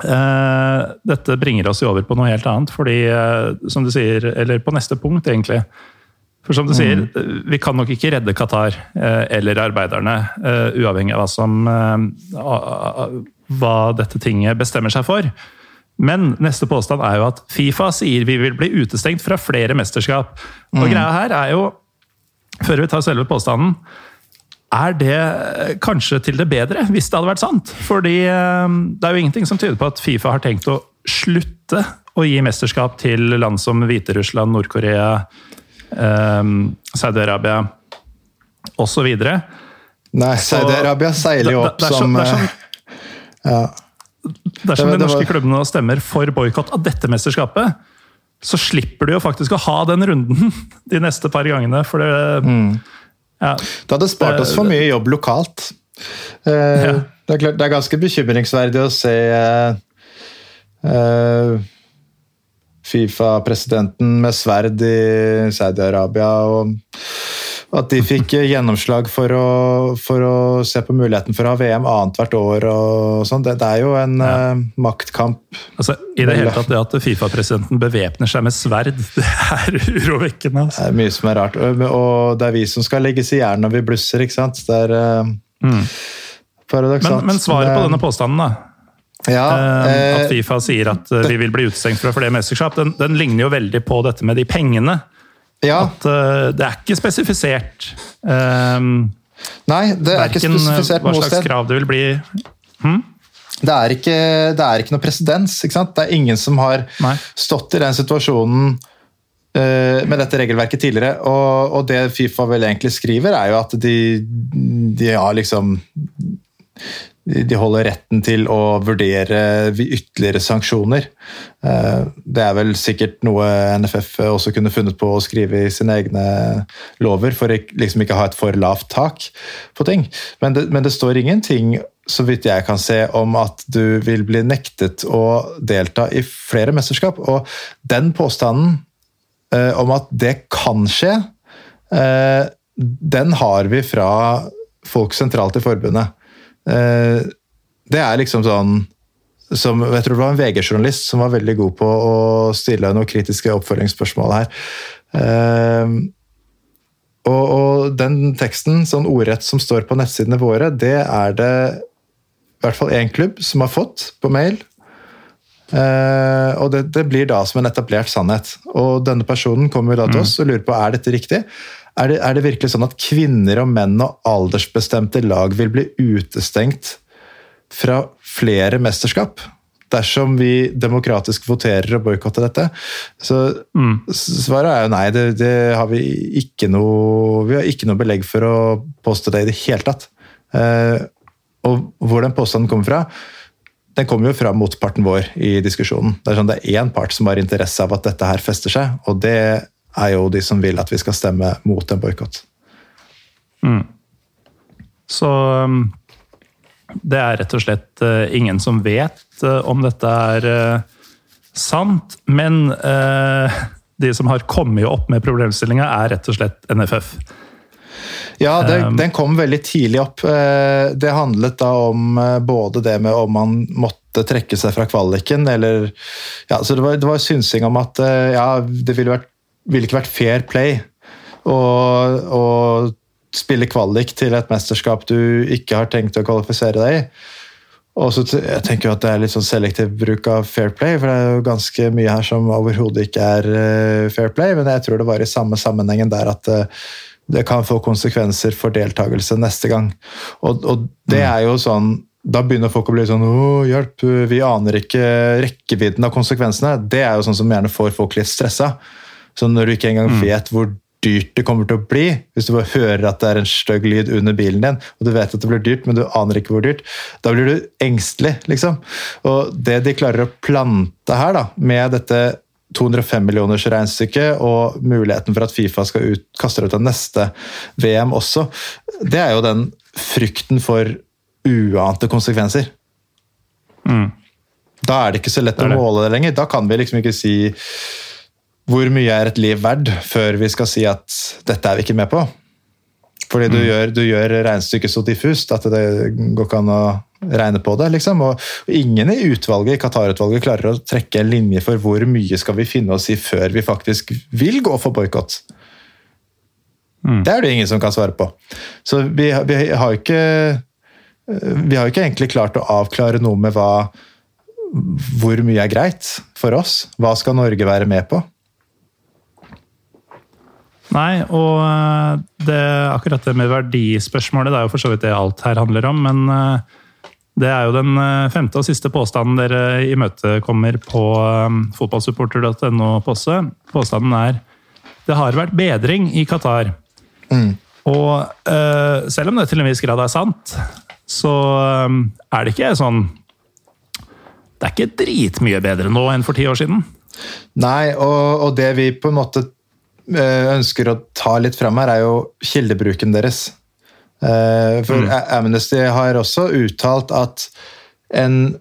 uh, dette bringer oss jo over på noe helt annet, fordi som du sier, eller på neste punkt, egentlig. For som du mm. sier, vi kan nok ikke redde Qatar eller arbeiderne, uavhengig av hva som hva dette tinget bestemmer seg for. Men neste påstand er jo at Fifa sier vi vil bli utestengt fra flere mesterskap. Og mm. greia her er jo, før vi tar selve påstanden er det kanskje til det bedre, hvis det hadde vært sant? Fordi eh, det er jo ingenting som tyder på at Fifa har tenkt å slutte å gi mesterskap til land som Hviterussland, Nord-Korea, eh, Saudi-Arabia osv. Nei, Saudi-Arabia seiler jo opp som, som ja. Dersom de norske klubbene stemmer for boikott av dette mesterskapet, så slipper du jo faktisk å ha den runden (laughs) de neste par gangene. For det, mm. ja, det hadde spart oss for mye jobb lokalt. Eh, ja. det, er klart, det er ganske bekymringsverdig å se eh, eh, Fifa-presidenten med sverd i Saudi-Arabia. og at de fikk gjennomslag for å, for å, se på muligheten for å ha VM annethvert år. og sånn. Det, det, er jo en ja. uh, maktkamp. Altså, I det hele tatt det at Fifa-presidenten bevæpner seg med sverd, (laughs) det er urovekkende. Altså. Det er mye som er rart. Og, og det er vi som skal legges i jern når vi blusser, ikke sant. Det er uh, mm. paradoksalt. Men, men svaret på denne påstanden, da? Ja, eh, at Fifa sier at vi vil bli utestengt fra flere mesterskap, den, den ligner jo veldig på dette med de pengene. Ja. At uh, det er ikke spesifisert um, Nei, det er ikke spesifisert noe sted. Hva slags krav det vil bli. Hmm? Det, er ikke, det er ikke noe presedens. Det er ingen som har Nei. stått i den situasjonen uh, med dette regelverket tidligere. Og, og, det Fifa vel egentlig skriver, er jo at de, de har liksom de holder retten til å vurdere ytterligere sanksjoner. Eh, det er vel sikkert noe NFF også kunne funnet på å skrive i sine egne lover, for å liksom ikke ha et for lavt tak på ting. Men det, men det står ingenting, så vidt jeg kan se, om at du vil bli nektet å delta i flere mesterskap. Og den påstanden eh, om at det kan skje, eh, den har vi fra folk sentralt i forbundet. Eh, det er liksom sånn som, jeg tror det var en VG-journalist som var veldig god på å stille noen kritiske oppfølgingsspørsmål her. Uh, Og, og, den teksten, sånn ordrett som står på nettsidene våre, det er det i hvert fall én klubb som har fått på mail. Eh, og det, det, blir da som en etablert sannhet. Og denne personen kommer da til mm. oss og lurer på er dette riktig. Er det, er det virkelig sånn at kvinner og menn og aldersbestemte lag vil bli utestengt fra flere mesterskap? dersom vi demokratisk voterer og boikotter dette. Så mm. svaret er jo nei. Det, det, har vi ikke noe Vi har ikke noe belegg for å påstå det i det hele tatt. Eh, og hvor den påstanden kommer fra, den kommer jo fra motparten vår i diskusjonen. Det er sånn det er én part som har interesse av at dette her fester seg, og det er jo de som vil at vi skal stemme mot en boikott. Mm. Så um, det er rett og slett uh, ingen som vet uh, om dette er uh, sant, men (laughs) de som har kommet opp med problemstillinga, er rett og slett NFF. Ja, det, um, den kom veldig tidlig opp. Det handlet da om både det med om man måtte trekke seg fra kvaliken, eller ja, så Det var, det var synsing om at ja, det ville, vært, ville ikke vært fair play å spille kvalik til et mesterskap du ikke har tenkt å kvalifisere deg i. Og så jeg tenker at Det er litt sånn selektiv bruk av fair play, for det er jo ganske mye her som overhodet ikke er uh, fair play, men jeg tror det var i samme sammenhengen der at uh, det kan få konsekvenser for deltakelse neste gang. Og, og det mm. er jo sånn da begynner folk å bli sånn Å, hjelp, vi aner ikke rekkevidden av konsekvensene. Det er jo sånn som gjerne får folk litt stressa. Så når du ikke engang mm. vet hvor dyrt det kommer til å bli, hvis du bare hører at det er en stygg lyd under bilen din, og du vet at det blir dyrt, men du aner ikke hvor dyrt, da blir du engstelig, liksom. Og det de klarer å plante her, da, med dette 205 millioners regnestykket og muligheten for at Fifa skal ut, kaste ut av neste VM også, det er jo den frykten for uante konsekvenser. Mm. Da er det ikke så lett å måle det lenger. Da kan vi liksom ikke si hvor mye er et liv verdt før vi skal si at dette er vi ikke med på? Fordi du, mm. gjør, du gjør, regnestykket så diffust at det går ikke an å regne på det. liksom. Og ingen i utvalget, i Qatar-utvalget klarer å trekke en linje for hvor mye skal vi finne oss i før vi faktisk vil gå for boikott. Mm. Det er det ingen som kan svare på. Så vi, vi har jo ikke vi har ikke egentlig klart å avklare noe med hva, hvor mye er greit for oss. Hva skal Norge være med på? Nei, og eh, det, akkurat det med verdispørsmålet, det er jo for så vidt det alt her handler om. Men eh, det er jo den eh, femte og siste påstanden dere imøtekommer på fotballsupporter.no. Påstanden er det har vært bedring i Qatar. Mm. Og selv om det til en viss grad er sant, så er det ikke sånn Det er ikke dritmye bedre nå enn for ti år siden. Nei, og, og det vi på en måte ønsker å ta litt fram her, er jo kildebruken deres. Eh, for mm. Amnesty har også uttalt at en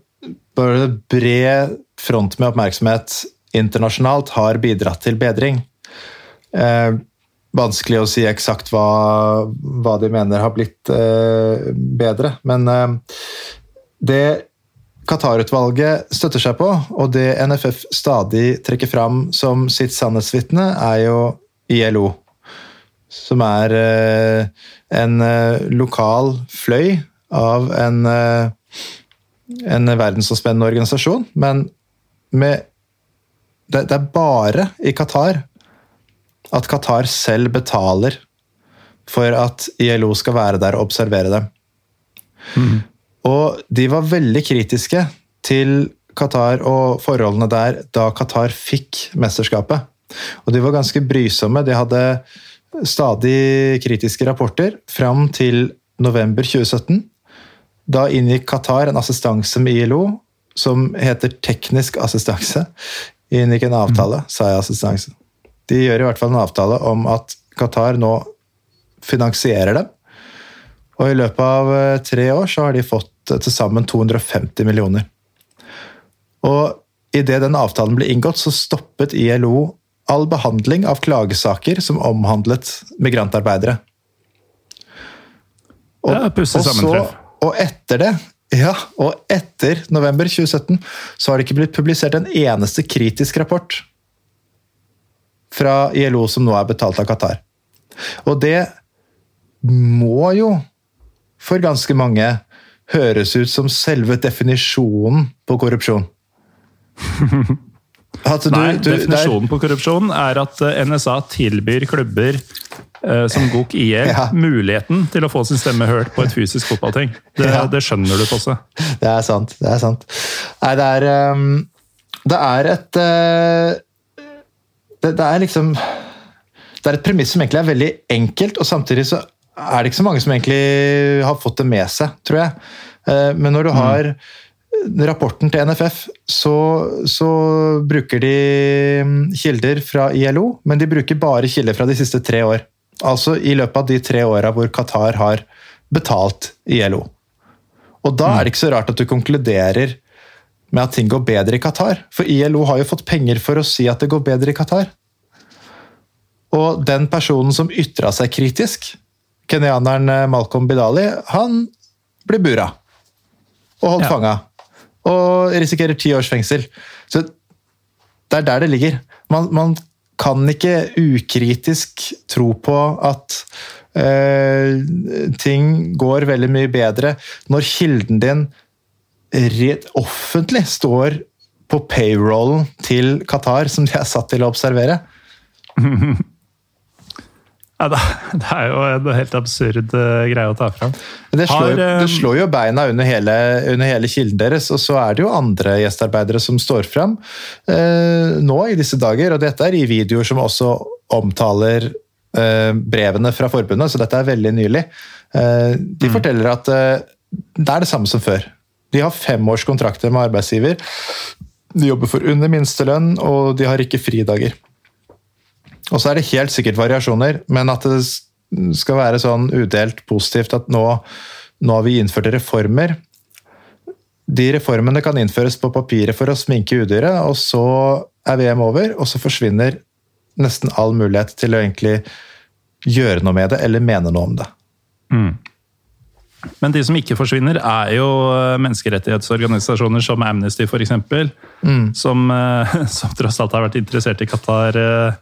bred front med oppmerksomhet internasjonalt har bidratt til bedring. Eh, vanskelig å si eksakt hva, hva, de mener har blitt eh, bedre, men eh, det Qatar-utvalget støtter seg på, og det NFF stadig trekker fram som sitt sannhetsvitne, er jo ILO. Som er eh, en eh, lokal fløy av en, eh, en verdensomspennende organisasjon, men med det, det, er bare i Qatar at Qatar selv betaler for at ILO skal være der og observere dem. Mm. Og de var veldig kritiske til Qatar og forholdene der da Qatar fikk mesterskapet. Og de var ganske brysomme. De hadde stadig kritiske rapporter fram til november 2017. Da inngikk Qatar en assistanse med ILO som heter teknisk assistanse. Inngikk en avtale, sa jeg assistanse. De gjør i hvert fall en avtale om at Qatar nå finansierer dem. Og i løpet av eh, tre år så har de fått til sammen 250 millioner. Og idet den avtalen ble inngått, så stoppet ILO all behandling av klagesaker som omhandlet migrantarbeidere. Og, ja, pussig sammentreff. Og etter det, ja, og etter november 2017 så har det ikke blitt publisert en eneste kritisk rapport fra ILO som nå er betalt av Qatar. Og det må jo for ganske mange høres ut som selve definisjonen på korrupsjon. (laughs) Du, Nei, du, definisjonen der... på korrupsjon er at eh, NSA tilbyr klubber eh, som GOK IL ja. muligheten til å få sin stemme hørt på et fysisk fotballting. Det, ja. det skjønner du, Fosse. Det er sant. Det er sant. Nei, det er um, Det er et uh, det, det, er liksom Det er et premiss som egentlig er veldig enkelt, og samtidig så er det ikke så mange som egentlig har fått det med seg, tror jeg. Uh, men når du mm. har mm rapporten til NFF så, så, bruker de mm, kilder fra ILO, men de bruker bare kilder fra de siste tre år. Altså i løpet av de tre åra hvor Qatar har betalt ILO. Og da er det ikke så rart at du konkluderer med at ting går bedre i Qatar. For ILO har jo fått penger for å si at det går bedre i Qatar. Og den personen som ytra seg kritisk, kenyaneren Malcolm Bidali, han ble bura og holdt ja. fanga og risikerer ti års fengsel. Så det er der det ligger. Man, man kan ikke ukritisk tro på at eh, ting går veldig mye bedre når kilden din rett offentlig står på payrollen til Qatar, som de er satt til å observere. (laughs) Ja, (laughs) det er jo en helt absurd uh, greie å ta fram. Det slår, Har, det slår, jo beina under hele, under hele, kilden deres, og så er det jo andre gjestearbeidere som står fram uh, nå i disse dager. Og dette er i videoer som også omtaler uh, brevene fra forbundet, så dette er veldig nylig. de mm. forteller at det er det samme som før. De har femårskontrakter med arbeidsgiver. De jobber for under minstelønn, og de har ikke fridager. Og så er det helt sikkert variasjoner, men at det skal være sånn udelt positivt at nå, nå har vi innført reformer. De reformene kan innføres på papiret for å sminke udyret, og så er VM over, og så forsvinner nesten all mulighet til å egentlig gjøre noe med det, eller mene noe om det. Mm. Men de som ikke forsvinner, er jo menneskerettighetsorganisasjoner som Amnesty f.eks. Mm. Som, (laughs) som tross alt har vært interessert i Qatar eh,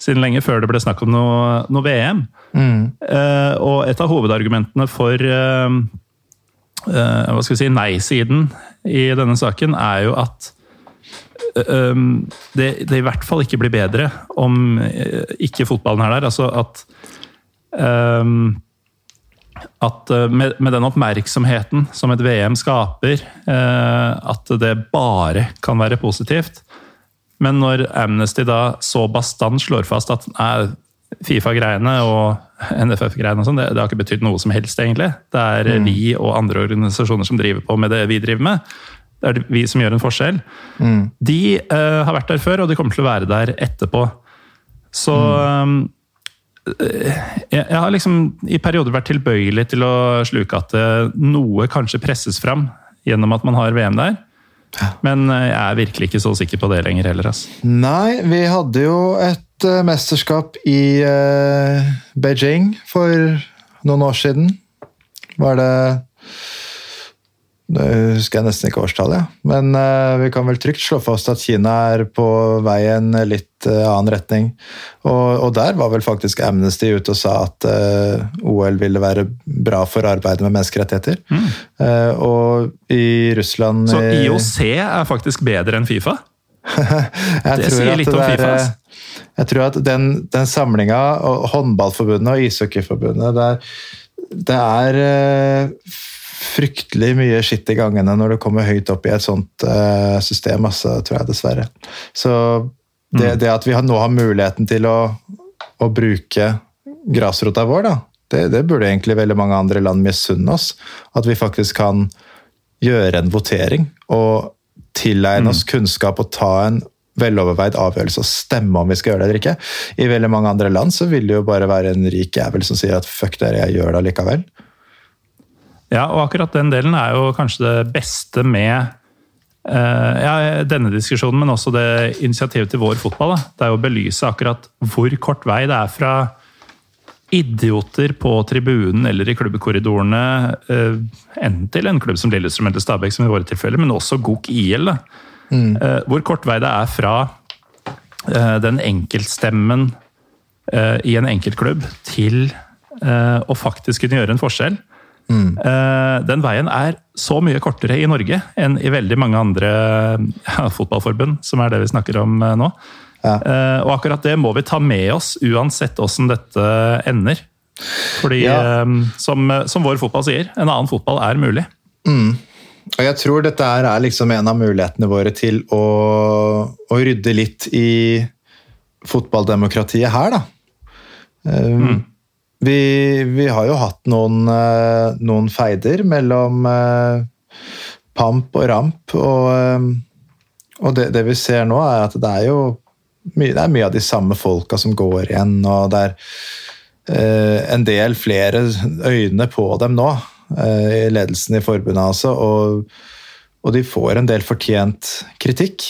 siden lenge, før det ble snakk om noe, noe VM. Mm. Uh, og et av hovedargumentene for uh, uh, hva skal vi si, nei-siden i denne saken, er jo at um, det, det, i hvert fall ikke blir bedre om ikke fotballen er der. Altså at at med, med, den oppmerksomheten som et VM skaper, at det bare kan være positivt. Men når Amnesty da så bastant slår fast at Fifa-greiene og NFF-greiene og sånn, det, det, har ikke betydd noe som helst, egentlig. Det er mm. vi og andre organisasjoner som driver på med det vi driver med. Det er vi som gjør en forskjell. Mm. De uh, har vært der før, og de kommer til å være der etterpå. Så um, jeg, jeg, har liksom i perioder vært tilbøyelig til å sluke at noe kanskje presses fram gjennom at man har VM der. Men eh, jeg er virkelig ikke så sikker på det lenger heller. Ass. Nei, vi hadde jo et uh, mesterskap i uh, Beijing for noen år siden. Var det det husker jeg nesten ikke årstallet, men uh, vi kan vel trygt slå fast at Kina er på vei i en litt uh, annen retning. Og, og, der var vel faktisk Amnesty ute og sa at uh, OL ville være bra for arbeidet med menneskerettigheter. Mm. og i Russland Så IOC er faktisk bedre enn Fifa? (laughs) det sier litt om der, Fifa. Altså. Jeg tror at den, den samlinga, håndballforbundet og ishockeyforbundet, det er, det er fryktelig mye skitt i gangene når du kommer høyt opp i et sånt uh, system, altså, tror jeg dessverre. Så det, mm. det at vi har, nå har muligheten til å, å bruke grasrota vår, da, det, det, burde egentlig veldig mange andre land misunne oss. At vi faktisk kan gjøre en votering og tilegne oss mm. kunnskap og ta en veloverveid avgjørelse og stemme om vi skal gjøre det eller ikke. I veldig mange andre land så vil det jo bare være en rik jævel som sier at fuck dere, jeg gjør det allikevel. Ja, og akkurat den delen er jo kanskje det beste med uh, ja, denne diskusjonen, men også det initiativet til vår fotball. Da. Det er jo å belyse akkurat hvor kort vei det er fra idioter på tribunen eller i klubbekorridorene, uh, enten til en klubb som Lillestrøm eller Stabæk, som i våre tilfeller, men også GOK IL. Mm. Uh, hvor kort vei det er fra den enkeltstemmen i en enkeltklubb til å faktisk kunne gjøre en forskjell. Mm. Uh, den veien er så mye kortere i Norge enn i veldig mange andre ja, fotballforbund, som er det vi snakker om nå. Ja. og akkurat det må vi ta med oss, uansett åssen dette ender. Fordi, ja. som, som, vår fotball sier, en annen fotball er mulig. Mm. Og jeg tror dette er liksom en av mulighetene våre til å, å rydde litt i fotballdemokratiet her, da. Mm. Vi, vi, har jo hatt noen, uh, noen feider mellom uh, pamp og ramp, og, um, og det, det, vi ser nå, er at det er jo mye, det er mye av de samme folka som går igjen, og det er en del flere øyne på dem nå. Eh, i ledelsen i forbundet, altså. Og, og, de får en del fortjent kritikk.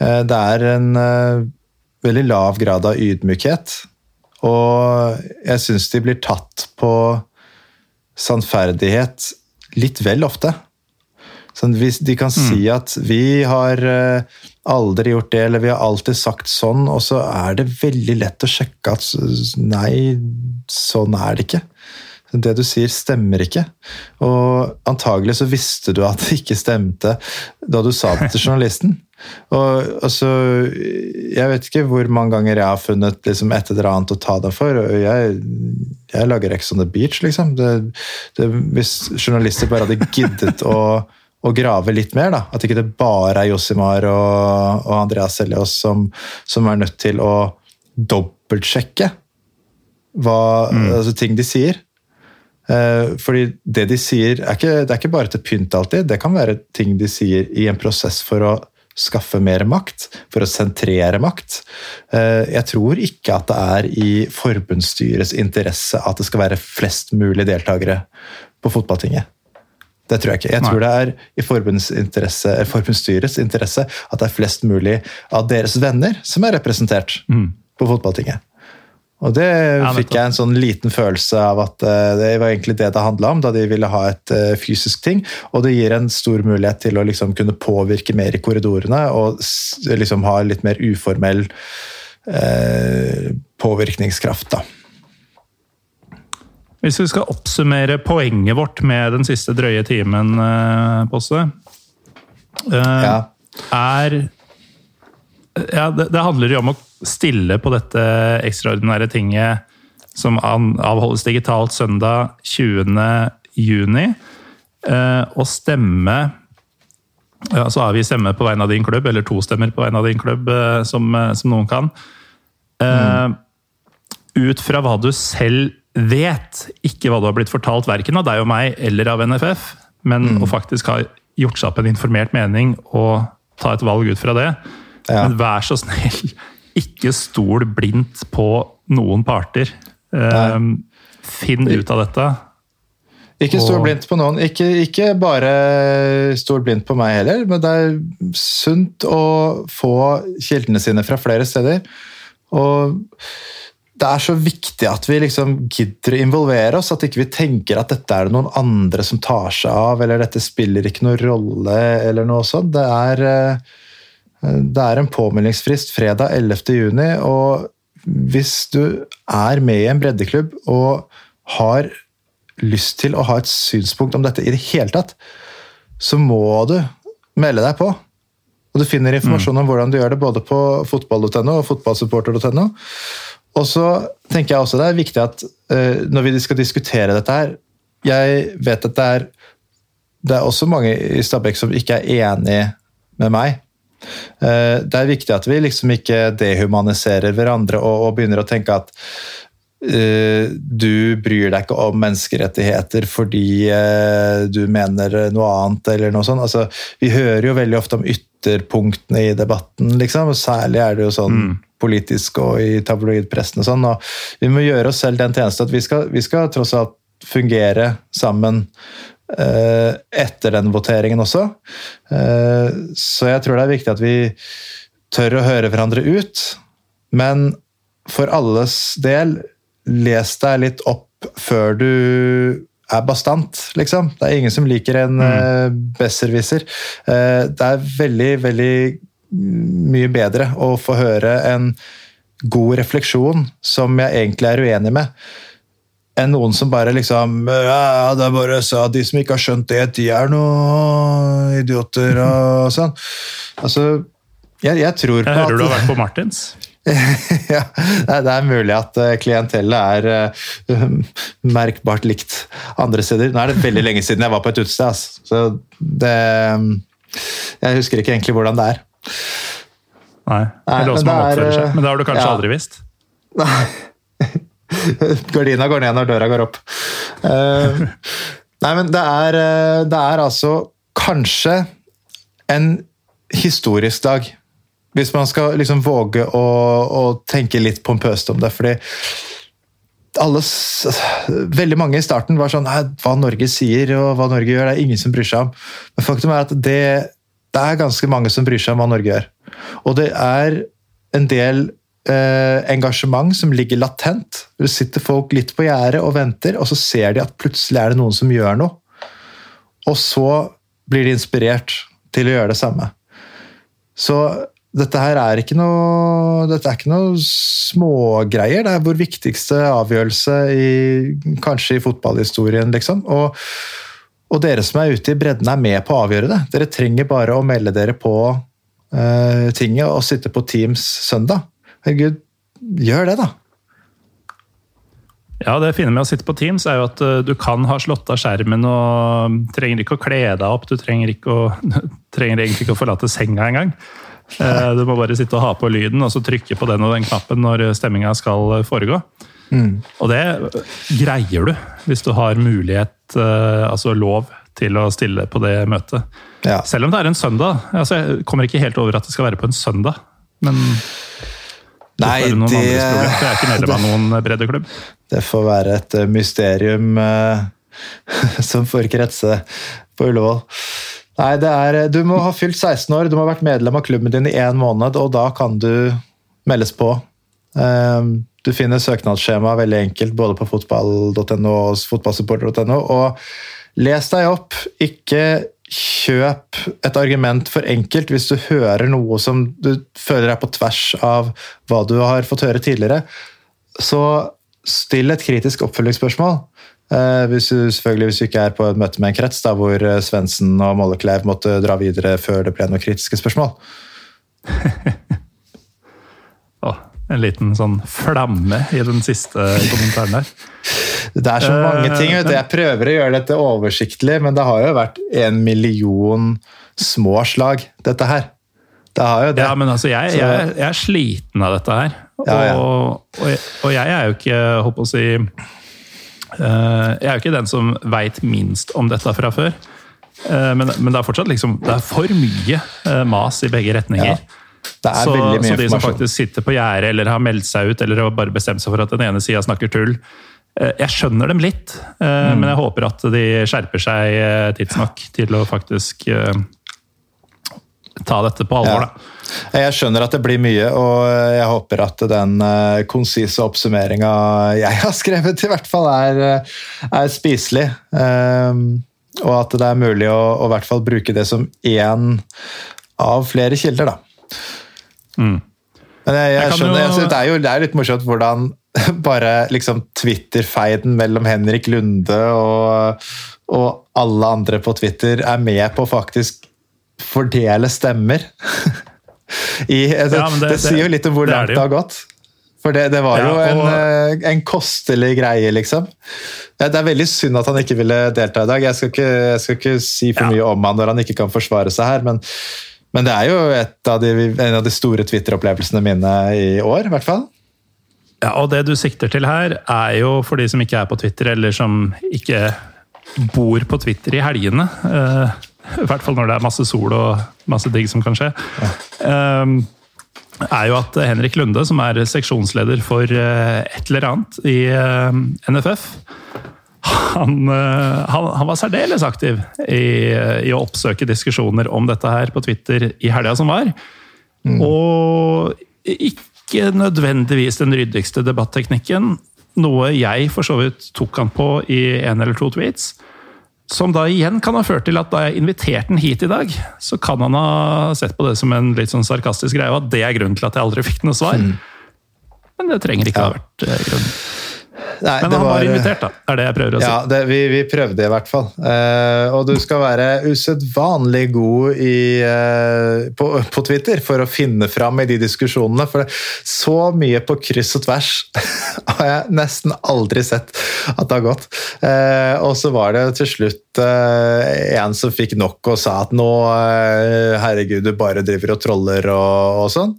Eh, det er en eh, veldig lav grad av ydmykhet. Og jeg syns de blir tatt på sannferdighet litt vel ofte. Sånn, de kan mm. si at 'vi har aldri gjort det', eller 'vi har alltid sagt sånn', og så er det veldig lett å sjekke at nei, sånn er det ikke. Det du sier, stemmer ikke. Og antagelig så visste du at det ikke stemte da du sa det til (laughs) journalisten. Og altså, Jeg vet ikke hvor mange ganger jeg har funnet liksom, et eller annet å ta deg for. Jeg, jeg lager Ex on the Beach, liksom. Det, det, hvis journalister bare hadde giddet å, å grave litt mer, da. At ikke det bare er Josimar og, og Andreas Seljås som, som, er nødt til å dobbeltsjekke hva, mm. altså, ting de sier. Eh, fordi det de sier, er ikke, det er ikke bare til pynt alltid. Det kan være ting de sier i en prosess for å skaffe mer makt, for å sentrere makt. Eh, jeg tror ikke at det er i forbundsstyrets interesse at det skal være flest mulig deltakere på fotballtinget. Det tror jeg ikke. Jeg tror det er i interesse, forbundsstyrets interesse at det er flest mulig av deres venner som er representert mm. på fotballtinget. Og det fikk jeg en sånn liten følelse av at uh, det var egentlig det det handla om, da de ville ha et uh, fysisk ting. Og det gir en stor mulighet til å liksom kunne påvirke mer i korridorene og liksom ha litt mer uformell eh, påvirkningskraft, da. Hvis vi skal oppsummere poenget vårt med den siste drøye timen, Posse ja. Er ja, det, det handler jo om å stille på dette ekstraordinære tinget som avholdes digitalt søndag 20. juni. Eh, og stemme ja, Så avgi stemme på vegne av din klubb, eller to stemmer på vegne av din klubb, eh, som, eh, som noen kan. Mm. Ut fra hva du selv vet, ikke hva du har blitt fortalt verken av deg og meg eller av NFF, men mm. å faktisk ha gjort seg opp en informert mening og ta et valg ut fra det. Ja. Men vær så snill, ikke stol blindt på noen parter. Um, finn ut av dette. Ikke stol blindt på noen. Ikke, ikke bare stol blindt på meg heller, men det er sunt å få kildene sine fra flere steder. Og det er så viktig at vi liksom gidder å involvere oss, at ikke vi tenker at dette er det noen andre som tar seg av, eller dette spiller ikke noen rolle, eller noe sånt. Det er uh, det er en påmeldingsfrist fredag 11. juni, og hvis du er med i en breddeklubb og har lyst til å ha et synspunkt om dette i det hele tatt, så må du melde deg på. Og Du finner informasjon mm. om hvordan du gjør det både på fotball.no og fotballsupporter.no. Og så tenker jeg også det er viktig at uh, når vi skal diskutere dette her Jeg vet at det er, det er også mange i Stabæk som ikke er enig med meg Eh, det er viktig at vi liksom ikke dehumaniserer hverandre og, og begynner å tenke at Uh, du bryr deg ikke om menneskerettigheter fordi uh, du mener noe annet, eller noe sånt. Altså, vi hører jo veldig ofte om ytterpunktene i debatten, liksom. og særlig er det jo sånn mm. politisk og i tabloidpressen og sånn. og Vi må gjøre oss selv den tjeneste at vi skal, vi skal tross alt fungere sammen Eh, etter den voteringen også. Eh, så jeg tror det er viktig at vi tør å høre hverandre ut. Men for alles del, les deg litt opp før du er bastant, liksom. Det er ingen som liker en mm. uh, besserwisser. Det er veldig, veldig mye bedre å få høre en god refleksjon som jeg egentlig er uenig med, enn noen som bare liksom ja, det er bare så De som ikke har skjønt det, de er noen idioter og sånn. Altså, jeg, jeg tror på Jeg hører at du har vært på Martins. (laughs) ja, det er- mulig at eh, klientellet er eh, merkbart likt andre steder. Nå er det veldig lenge siden jeg var på et utested, altså. så det Jeg husker ikke egentlig hvordan det er. Nei, Nei, men det er, eh, Men det har du kanskje ja. aldri visst? (laughs) Gardina går ned når døra går opp. Uh, nei, men det er, eh, det er altså kanskje en historisk dag. Hvis man skal liksom våge å, å tenke litt pompøst om det. fordi alle, veldig mange i starten var sånn hva Norge sier og hva Norge gjør, det er ingen som bryr seg om. Men faktum er at det, det er ganske mange som bryr seg om hva Norge gjør. Og det er en del eh, engasjement som ligger latent. Det sitter folk litt på gjerdet og venter, og så ser de at plutselig er det noen som gjør noe. Og så blir de inspirert til å gjøre det samme. Så dette her er ikke noe dette er ikke noe smågreier. Det er vår viktigste avgjørelse i, kanskje i fotballhistorien, liksom. Og, og dere som er ute i bredden, er med på å avgjøre det. Dere trenger bare å melde dere på uh, tinget og sitte på Teams søndag. Herregud, gjør det, da. Ja, Det fine med å sitte på Teams er jo at eh, du kan ha slått av skjermen og trenger ikke å kle deg opp. Du trenger, ikke å, (laughs) trenger egentlig ikke å forlate senga engang. Eh, Du må bare sitte og ha på lyden og så trykke på den og den knappen når stemminga skal foregå. Og det greier du hvis du har mulighet, eh, altså lov, til å stille på det møtet. Ja. Selv om det er en søndag. Altså, jeg kommer ikke helt over at det skal være på en søndag. Men Nei, det det, er ikke medlem av (laughs) noen breddeklubb. det får være et eh, mysterium eh, (laughs) som får kretse på Ullevål. Nei, det er, du må ha fylt 16 år, du må ha vært medlem av klubben din i én måned, og da kan du meldes på. Eh, Du finner søknadsskjema veldig enkelt både på fotball.no og fotballsupporter.no. Og les deg opp. Ikke kjøp et argument for enkelt hvis du hører noe som du føler er på tvers av hva du har fått høre tidligere. Så still et kritisk oppfølgingsspørsmål. Eh, hvis du, selvfølgelig hvis du ikke er på et møte med en krets da, hvor eh, Svendsen og Mollekleiv måtte dra videre før det ble noen kritiske spørsmål. (laughs) En liten sånn flamme i den siste kommentaren der. Det er så mange ting. vet du. Jeg prøver å gjøre dette oversiktlig, men det har jo vært en million små slag, dette her. Det har jo det. Ja, men altså, jeg, jeg, jeg er sliten av dette her. Ja, ja. Og, og, jeg, og jeg er jo ikke, holdt på å si eh, Jeg er jo ikke den som veit minst om dette fra før. Eh, men, men det er fortsatt liksom, det er for mye eh, mas i begge retninger. Ja, Det er så, veldig mye så de som faktisk sitter på gjerdet eller har meldt seg ut eller har bare bestemt seg for at den ene sida snakker tull eh, Jeg skjønner dem litt, eh, Mm. men jeg håper at de skjerper seg eh, tidsnok til å faktisk ta dette på alvor. Ja. da. Jeg skjønner at det blir mye, og jeg håper at den konsise oppsummeringa jeg har (laughs) skrevet, i hvert fall er, er spiselig. Ehm, og at det er mulig å, å i hvert fall bruke det som én av flere kilder, da. Mm. Men jeg, jeg, Jeg skjønner, jo- det er jo det er litt morsomt hvordan (laughs) bare liksom Twitter-feiden mellom Henrik Lunde og, og alle andre på Twitter er med på faktisk fordele stemmer. (laughs) I, altså, Ja, det, det- sier jo litt om hvor det langt det har gått. For det, det var Ja, jo en, og- eh, en kostelig greie, liksom. Det det er veldig synd at han ikke ville delta i dag. Jeg skal ikke, jeg skal ikke si for Ja. mye om han når han ikke kan forsvare seg her, men, men det er jo av de, en av de store Twitter-opplevelsene mine i år, i hvert fall. Ja, og det du sikter til her, er jo for de som ikke er på Twitter, eller som ikke bor på Twitter i helgene. eh, I hvert fall når det er masse sol og masse digg som kan skje. eh, er jo at Henrik Lunde, som er seksjonsleder for eh, et eller annet i NFF, han, eh, han, han var særdeles aktiv i, i å oppsøke diskusjoner om dette her på Twitter i helga som var. Og ikke nødvendigvis den ryddigste debatteknikken. Noe jeg for så vidt tok han på i en eller to tweets. Som da igjen kan ha ført til at da jeg inviterte han hit i dag, så kan han ha sett på det som en litt sånn sarkastisk greie, og at det er grunnen til at jeg aldri fikk noe svar. Men det trenger ikke Ja. ha vært eh, grunnen. Nei, Men han var var- invitert, da. Er det jeg prøver å si. Ja, det, vi, vi prøvde i hvert fall. Uh, og du skal være usedvanlig god i, uh, på, på Twitter for å finne fram i de diskusjonene. For så mye på kryss og tvers (laughs) har jeg nesten aldri sett at det har gått. Uh, og så var det til slutt eh, en som fikk nok og sa at nå eh, Herregud, du bare driver og troller og, og sånn.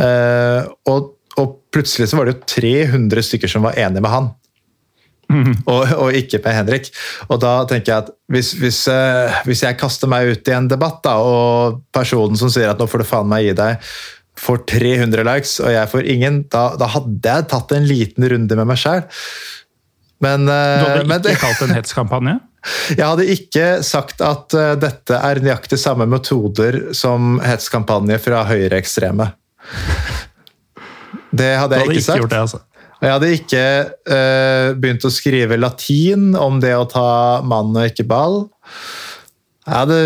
Eh, og, og plutselig så var det jo 300 stykker som var enige med han og, og ikke med Henrik. Og da tenker jeg at hvis, hvis, eh, hvis jeg kaster meg ut i en debatt, da, og personen som sier at nå får du faen meg gi deg, får 300 likes, og jeg får ingen, da, da hadde jeg tatt en liten runde med meg sjæl. Men, Du eh, hadde men ikke kalt det en hetskampanje? (laughs) jeg hadde ikke sagt at eh, dette er nøyaktig samme metoder som hetskampanje fra høyreekstreme. Det hadde jeg ikke sagt. gjort det, altså. Jeg hadde ikke uh, begynt å skrive latin om det å ta mann og ikke ball. Jeg hadde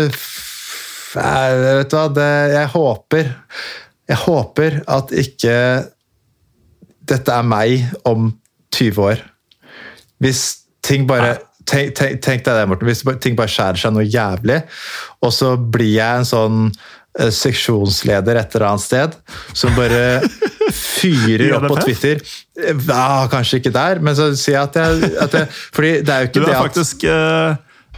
jeg, Vet du hva, det, jeg håper Jeg håper at ikke dette er meg om 20 år. Hvis ting bare Tenk, tenk, tenk deg det, Morten. Hvis ting bare skjærer seg noe jævlig, og så blir jeg en sånn seksjonsleder et eller annet sted som bare fyrer opp på Twitter. Eh, Ja, kanskje ikke der, men så sier jeg at jeg, at jeg Fordi det er jo ikke det at Du er faktisk uh,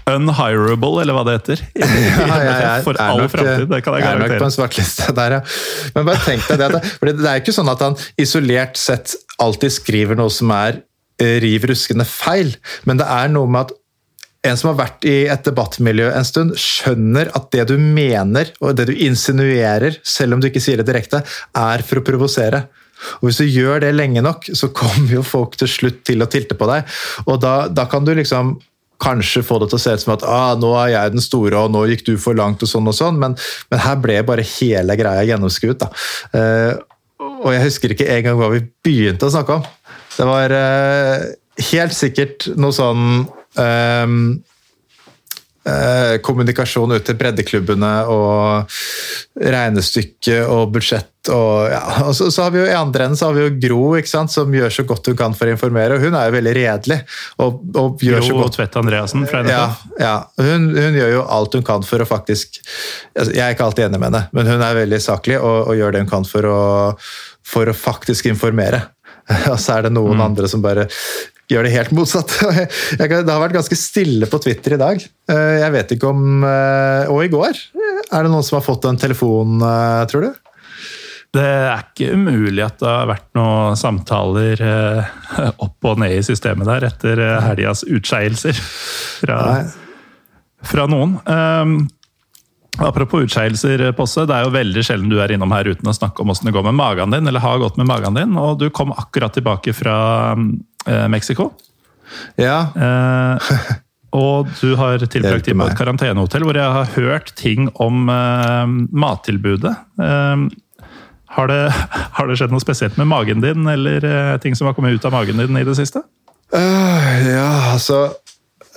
unhirable, eller hva det heter. I, i Ja, jeg er- for er all framtid, det kan jeg er nok på en svartliste der, ja. Men bare tenk deg det. For det er jo ikke sånn at han isolert sett alltid skriver noe som er eh, riv ruskende feil, men det er noe med at en som har vært i et debattmiljø en stund, skjønner at det du mener og det du insinuerer, selv om du ikke sier det direkte, er for å provosere. Og Hvis du gjør det lenge nok, så kommer jo folk til slutt til å tilte på deg. Og da, da kan du liksom kanskje få det til å se ut som at ah, nå er jeg den store, og nå gikk du for langt, og sånn og sånn, men, men her ble bare hele greia gjennomskuet. da. Eh, og jeg husker ikke engang hva vi begynte å snakke om. Det var uh, helt sikkert noe sånn eh, kommunikasjon ut til breddeklubbene og regnestykke og budsjett. Og, ja. og så, så har vi jo I andre enden så har vi jo Gro, ikke sant, som gjør så godt hun kan for å informere. og Hun er jo veldig redelig. og, og gjør så Jo godt Tvedt Andreassen fra ja, NFF. ja. Hun, hun gjør jo alt hun kan for å faktisk altså, Jeg er ikke alltid enig med henne, men hun er veldig saklig og, og gjør det hun kan for å, for å faktisk informere. (laughs) Og så er det noen andre som bare gjør det helt motsatt. (laughs) Det har vært ganske stille på Twitter i dag. Eh, Jeg vet ikke om eh, Og i går. Er det noen som har fått en telefon, eh, tror du? Det er ikke umulig at det har vært noen samtaler opp og ned i systemet der etter helgas utskeielser fra, fra noen. Apropos utskeielser, Posse. Det er jo veldig sjelden du er innom her uten å snakke om åssen det går med magen din, eller har gått med magen din. Og du kom akkurat tilbake fra eh, Mexico. Ja. Eh, og du har tilbrakt tid på et karantenehotell hvor jeg har hørt ting om eh, mattilbudet. Eh, har, det, (laughs) har det skjedd noe spesielt med magen din, eller eh, ting som har kommet ut av magen din i det siste? Uh, ja, altså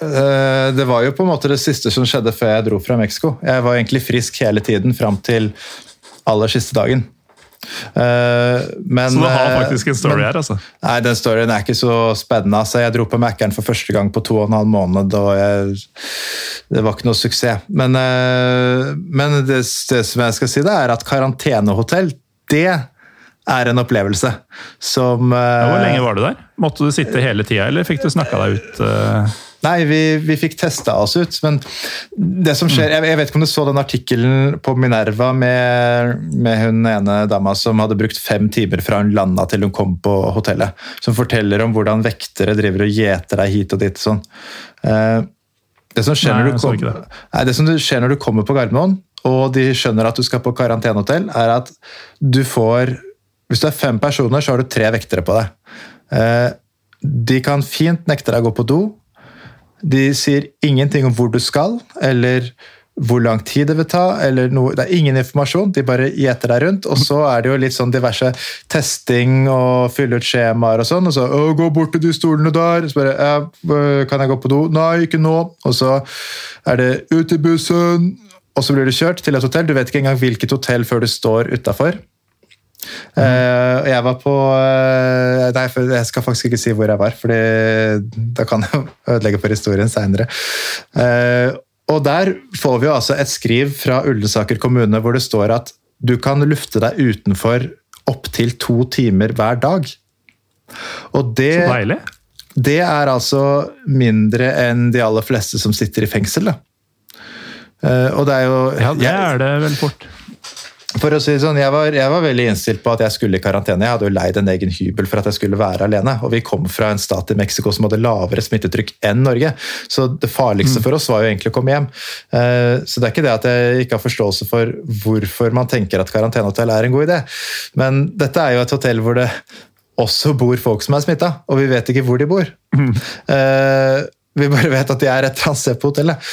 Det var jo på en måte det siste som skjedde før jeg dro fra Mexico. Jeg var egentlig frisk hele tiden fram til aller siste dagen. Øh, men, Så du har øh, faktisk en story men- her, altså? Nei, den storyen er ikke så spennende. Altså, jeg dro på Mækkern for første gang på to og en halv måned, og jeg, det var ikke noe suksess. Men, men det, det som jeg skal si, det er at karantenehotell, det er en opplevelse som Ja, Hvor lenge var du der? Måtte du sitte hele tida, eller fikk du snakka deg ut? eh? Nei, vi, vi fikk testa oss ut, men det som skjer Jeg, jeg vet ikke om du så den artikkelen på Minerva med, med hun ene dama som hadde brukt fem timer fra hun landa til hun kom på hotellet. Som forteller om hvordan vektere driver og gjeter deg hit og dit. Sånn. Eh, det, som skjer Nei, når du kom, det. nei, det som skjer når du kommer på Gardermoen, og de skjønner at du skal på karantenehotell, er at du får Hvis du er fem personer, så har du tre vektere på deg. Eh, de kan fint nekte deg å gå på do. De sier ingenting om hvor du skal, eller hvor lang tid det vil ta. eller noe. Det er ingen informasjon, de bare gjeter deg rundt. Og så er det jo litt sånn diverse testing og fylle ut skjemaer og sånn. Og så 'Gå bort til de stolene der.' Så bare 'Kan jeg gå på do?' 'Nei, ikke nå.' Og så er det 'ut i bussen', og så blir du kjørt til et hotell. Du vet ikke engang hvilket hotell før du står utafor. Uh, jeg var på uh, Nei, jeg skal faktisk ikke si hvor jeg var, for da kan jeg (laughs) ødelegge for historien seinere. Uh, og der får vi jo altså et skriv fra Ullensaker kommune hvor det står at du kan lufte deg utenfor opptil to timer hver dag. Og det, Så deilig. Det er altså mindre enn de aller fleste som sitter i fengsel. Da. og det er jo Ja, det er det vel fort. For å si det sånn, jeg var, jeg var, veldig innstilt på at jeg skulle i karantene. Jeg hadde jo leid en egen hybel for at jeg skulle være alene. Og vi kom fra en stat i Mexico som hadde lavere smittetrykk enn Norge. Så det farligste mm. for oss var jo egentlig å komme hjem. Eh, så det er ikke det at jeg ikke har forståelse for hvorfor man tenker at karantenehotell er en god idé. Men dette er jo et hotell hvor det også bor folk som er smitta, og vi vet ikke hvor de bor. Mm. Vi bare vet at de er et eller annet sted på hotellet.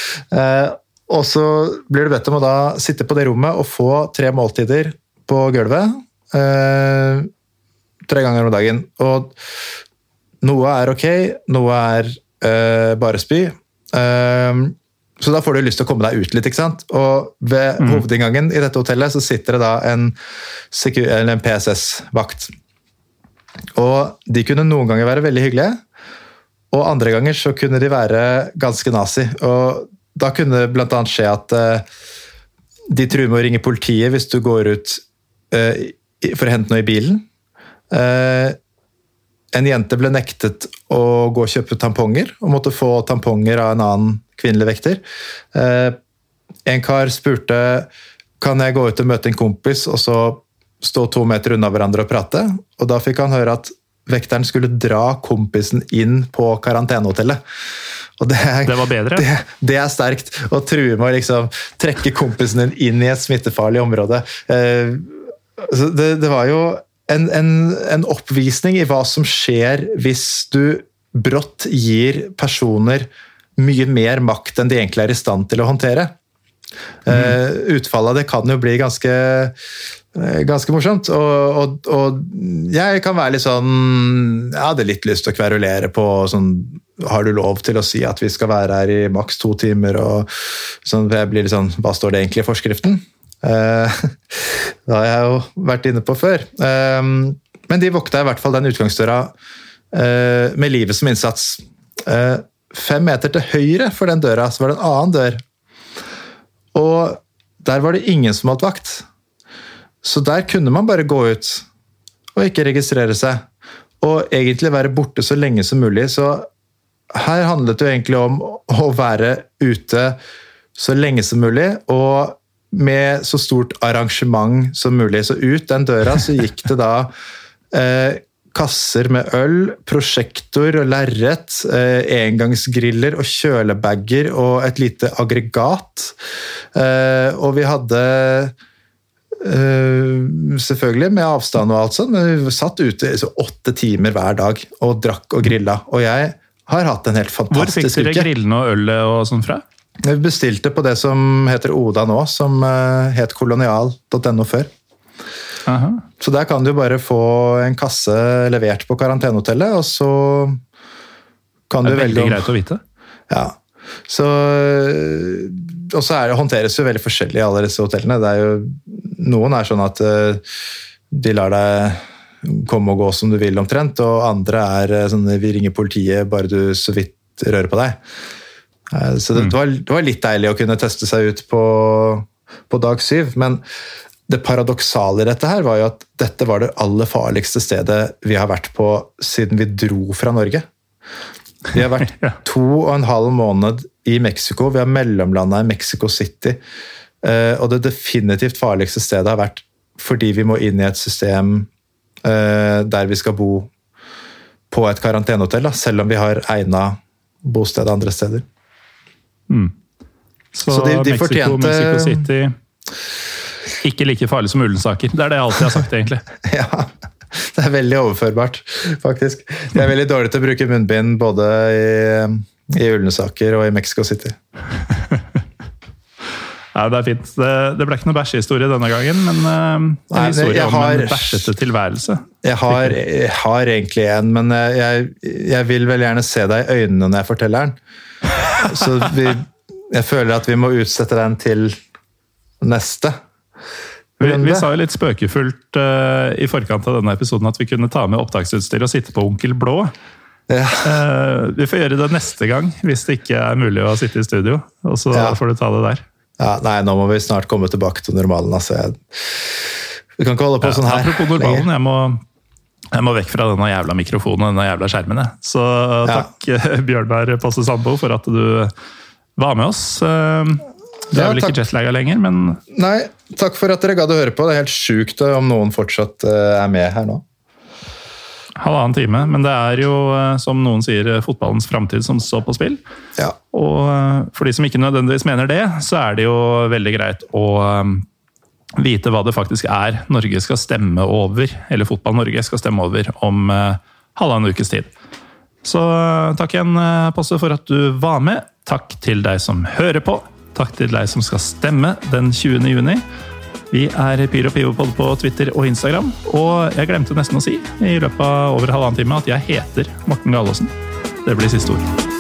Og så blir du bedt om å da sitte på det rommet og få tre måltider på gulvet. Eh, tre ganger om dagen. Og noe er ok, noe er eh, bare spy. Eh, så da får du lyst til å komme deg ut litt. ikke sant? Og ved mm. hovedinngangen i dette hotellet så sitter det da en, en PSS-vakt. Og de kunne noen ganger være veldig hyggelige, og andre ganger så kunne de være ganske nazi. Og da kunne det bl.a. skje at uh, de truer med å ringe politiet hvis du går ut uh, for å hente noe i bilen. Uh, en jente ble nektet å gå og kjøpe tamponger, og måtte få tamponger av en annen kvinnelig vekter. En kar spurte kan jeg gå ut og møte en kompis og så stå to meter unna hverandre og prate. Og da fikk han høre at vekteren skulle dra kompisen inn på karantenehotellet. Det, er, det, var bedre? Det, det, er sterkt. Å true med å liksom trekke kompisen din inn i et smittefarlig område. Eh, det, det var jo en, en, en, oppvisning i hva som skjer hvis du brått gir personer mye mer makt enn de egentlig er i stand til å håndtere. Mm. Utfallet av det kan jo bli ganske Eh, ganske morsomt. Og, og, og, jeg kan være litt sånn Jeg hadde litt lyst til å kverulere på sånn Har du lov til å si at vi skal være her i maks to timer? og sånn, Jeg blir litt sånn Hva står det egentlig i forskriften? Eh, (laughs) det har jeg jo vært inne på før. Eh, men de vokta i hvert fall den utgangsdøra eh, med livet som innsats. Eh, fem meter til høyre for den døra så var det en annen dør. Og der var det ingen som holdt vakt. Så der kunne man bare gå ut og ikke registrere seg. Og egentlig være borte så lenge som mulig. Så her handlet det jo egentlig om å være ute så lenge som mulig, og med så stort arrangement som mulig. Så ut den døra så gikk det da eh, kasser med øl, prosjektor og lerret, eh, engangsgriller og kjølebager og et lite aggregat. Eh, og vi hadde Uh, selvfølgelig med avstand og alt sånt, men vi satt ute åtte timer hver dag og drakk og grilla. Og jeg har hatt en helt fantastisk uke. Hvor fikk dere grillene og ølet og sånn fra? Vi bestilte på det som heter Oda nå, som uh, het kolonial.no før. Aha. Så der kan du bare få en kasse levert på karantenehotellet, og så kan du velge Det er veldig greit å vite. Ja. Så og så er det, håndteres jo veldig forskjellig i alle disse hotellene. Det er jo, noen er sånn at uh, de lar deg komme og gå som du vil, omtrent. Og andre er uh, sånn vi ringer politiet bare du så vidt rører på deg. Uh, så det, mm. det, var, det, var, litt deilig å kunne teste seg ut på, på dag syv. Men det paradoksale i dette her var jo at dette var det aller farligste stedet vi har vært på siden vi dro fra Norge. Vi har vært (laughs) to og en halv måned i Mexico. Vi har mellomlanda i Mexico City. Eh, og det definitivt farligste stedet har vært fordi vi må inn i et system eh, der vi skal bo på et karantenehotell, selv om vi har egna bosted andre steder. Mm. Så, Så de, de Mexico, fortjente Mexico City ikke like farlig som Ullensaker. Det er det jeg alltid har sagt, egentlig. (laughs) ja. Det er veldig overførbart, faktisk. Jeg er veldig dårlig til å bruke munnbind både i, i Ullensaker og i Mexico City. (laughs) Ja, det er fint. Det, det ble ikke noe bæsjehistorie denne gangen, men uh, en Nei, historie om har, en bæsjete tilværelse. Jeg har, jeg har, egentlig en, men jeg, jeg, vil vel gjerne se deg i øynene når jeg forteller den. (laughs) Så vi, jeg føler at vi må utsette den til neste. Vi, vi, sa jo litt spøkefullt uh, i forkant av denne episoden at vi kunne ta med opptaksutstyr og sitte på Onkel Blå. Ja. Uh, vi får gjøre det neste gang, hvis det ikke er mulig å sitte i studio. Og så ja. får du ta det der. Ja, nei, nå må vi snart komme tilbake til normalen. Altså. Vi kan ikke holde på sånn her. Apropos normalen, jeg må, jeg må vekk fra denne jævla mikrofonen og denne jævla skjermen. Så takk, Bjørnberg Passe Sambo, for at du var med oss. Du er vel ikke jetlaga lenger, men Nei, takk for at dere gadd å høre på. Det er helt sjukt om noen fortsatt eh, er med her nå. Halvannen time, men det er jo, eh, som noen sier, eh, fotballens framtid som står på spill. Ja. Og for de som ikke nødvendigvis mener det, så er det jo veldig greit å vite hva det faktisk er Norge skal stemme over, eller Fotball-Norge skal stemme over om halvannen ukes tid. Så takk igjen, Posse, for at du var med. Takk til deg som hører på. Takk til deg som skal stemme den 20. juni. Vi er Pyro Pivopod på Twitter og Instagram. Og jeg glemte nesten å si i løpet av over halvannen time at jeg heter Morten Galaasen. Det blir siste ord.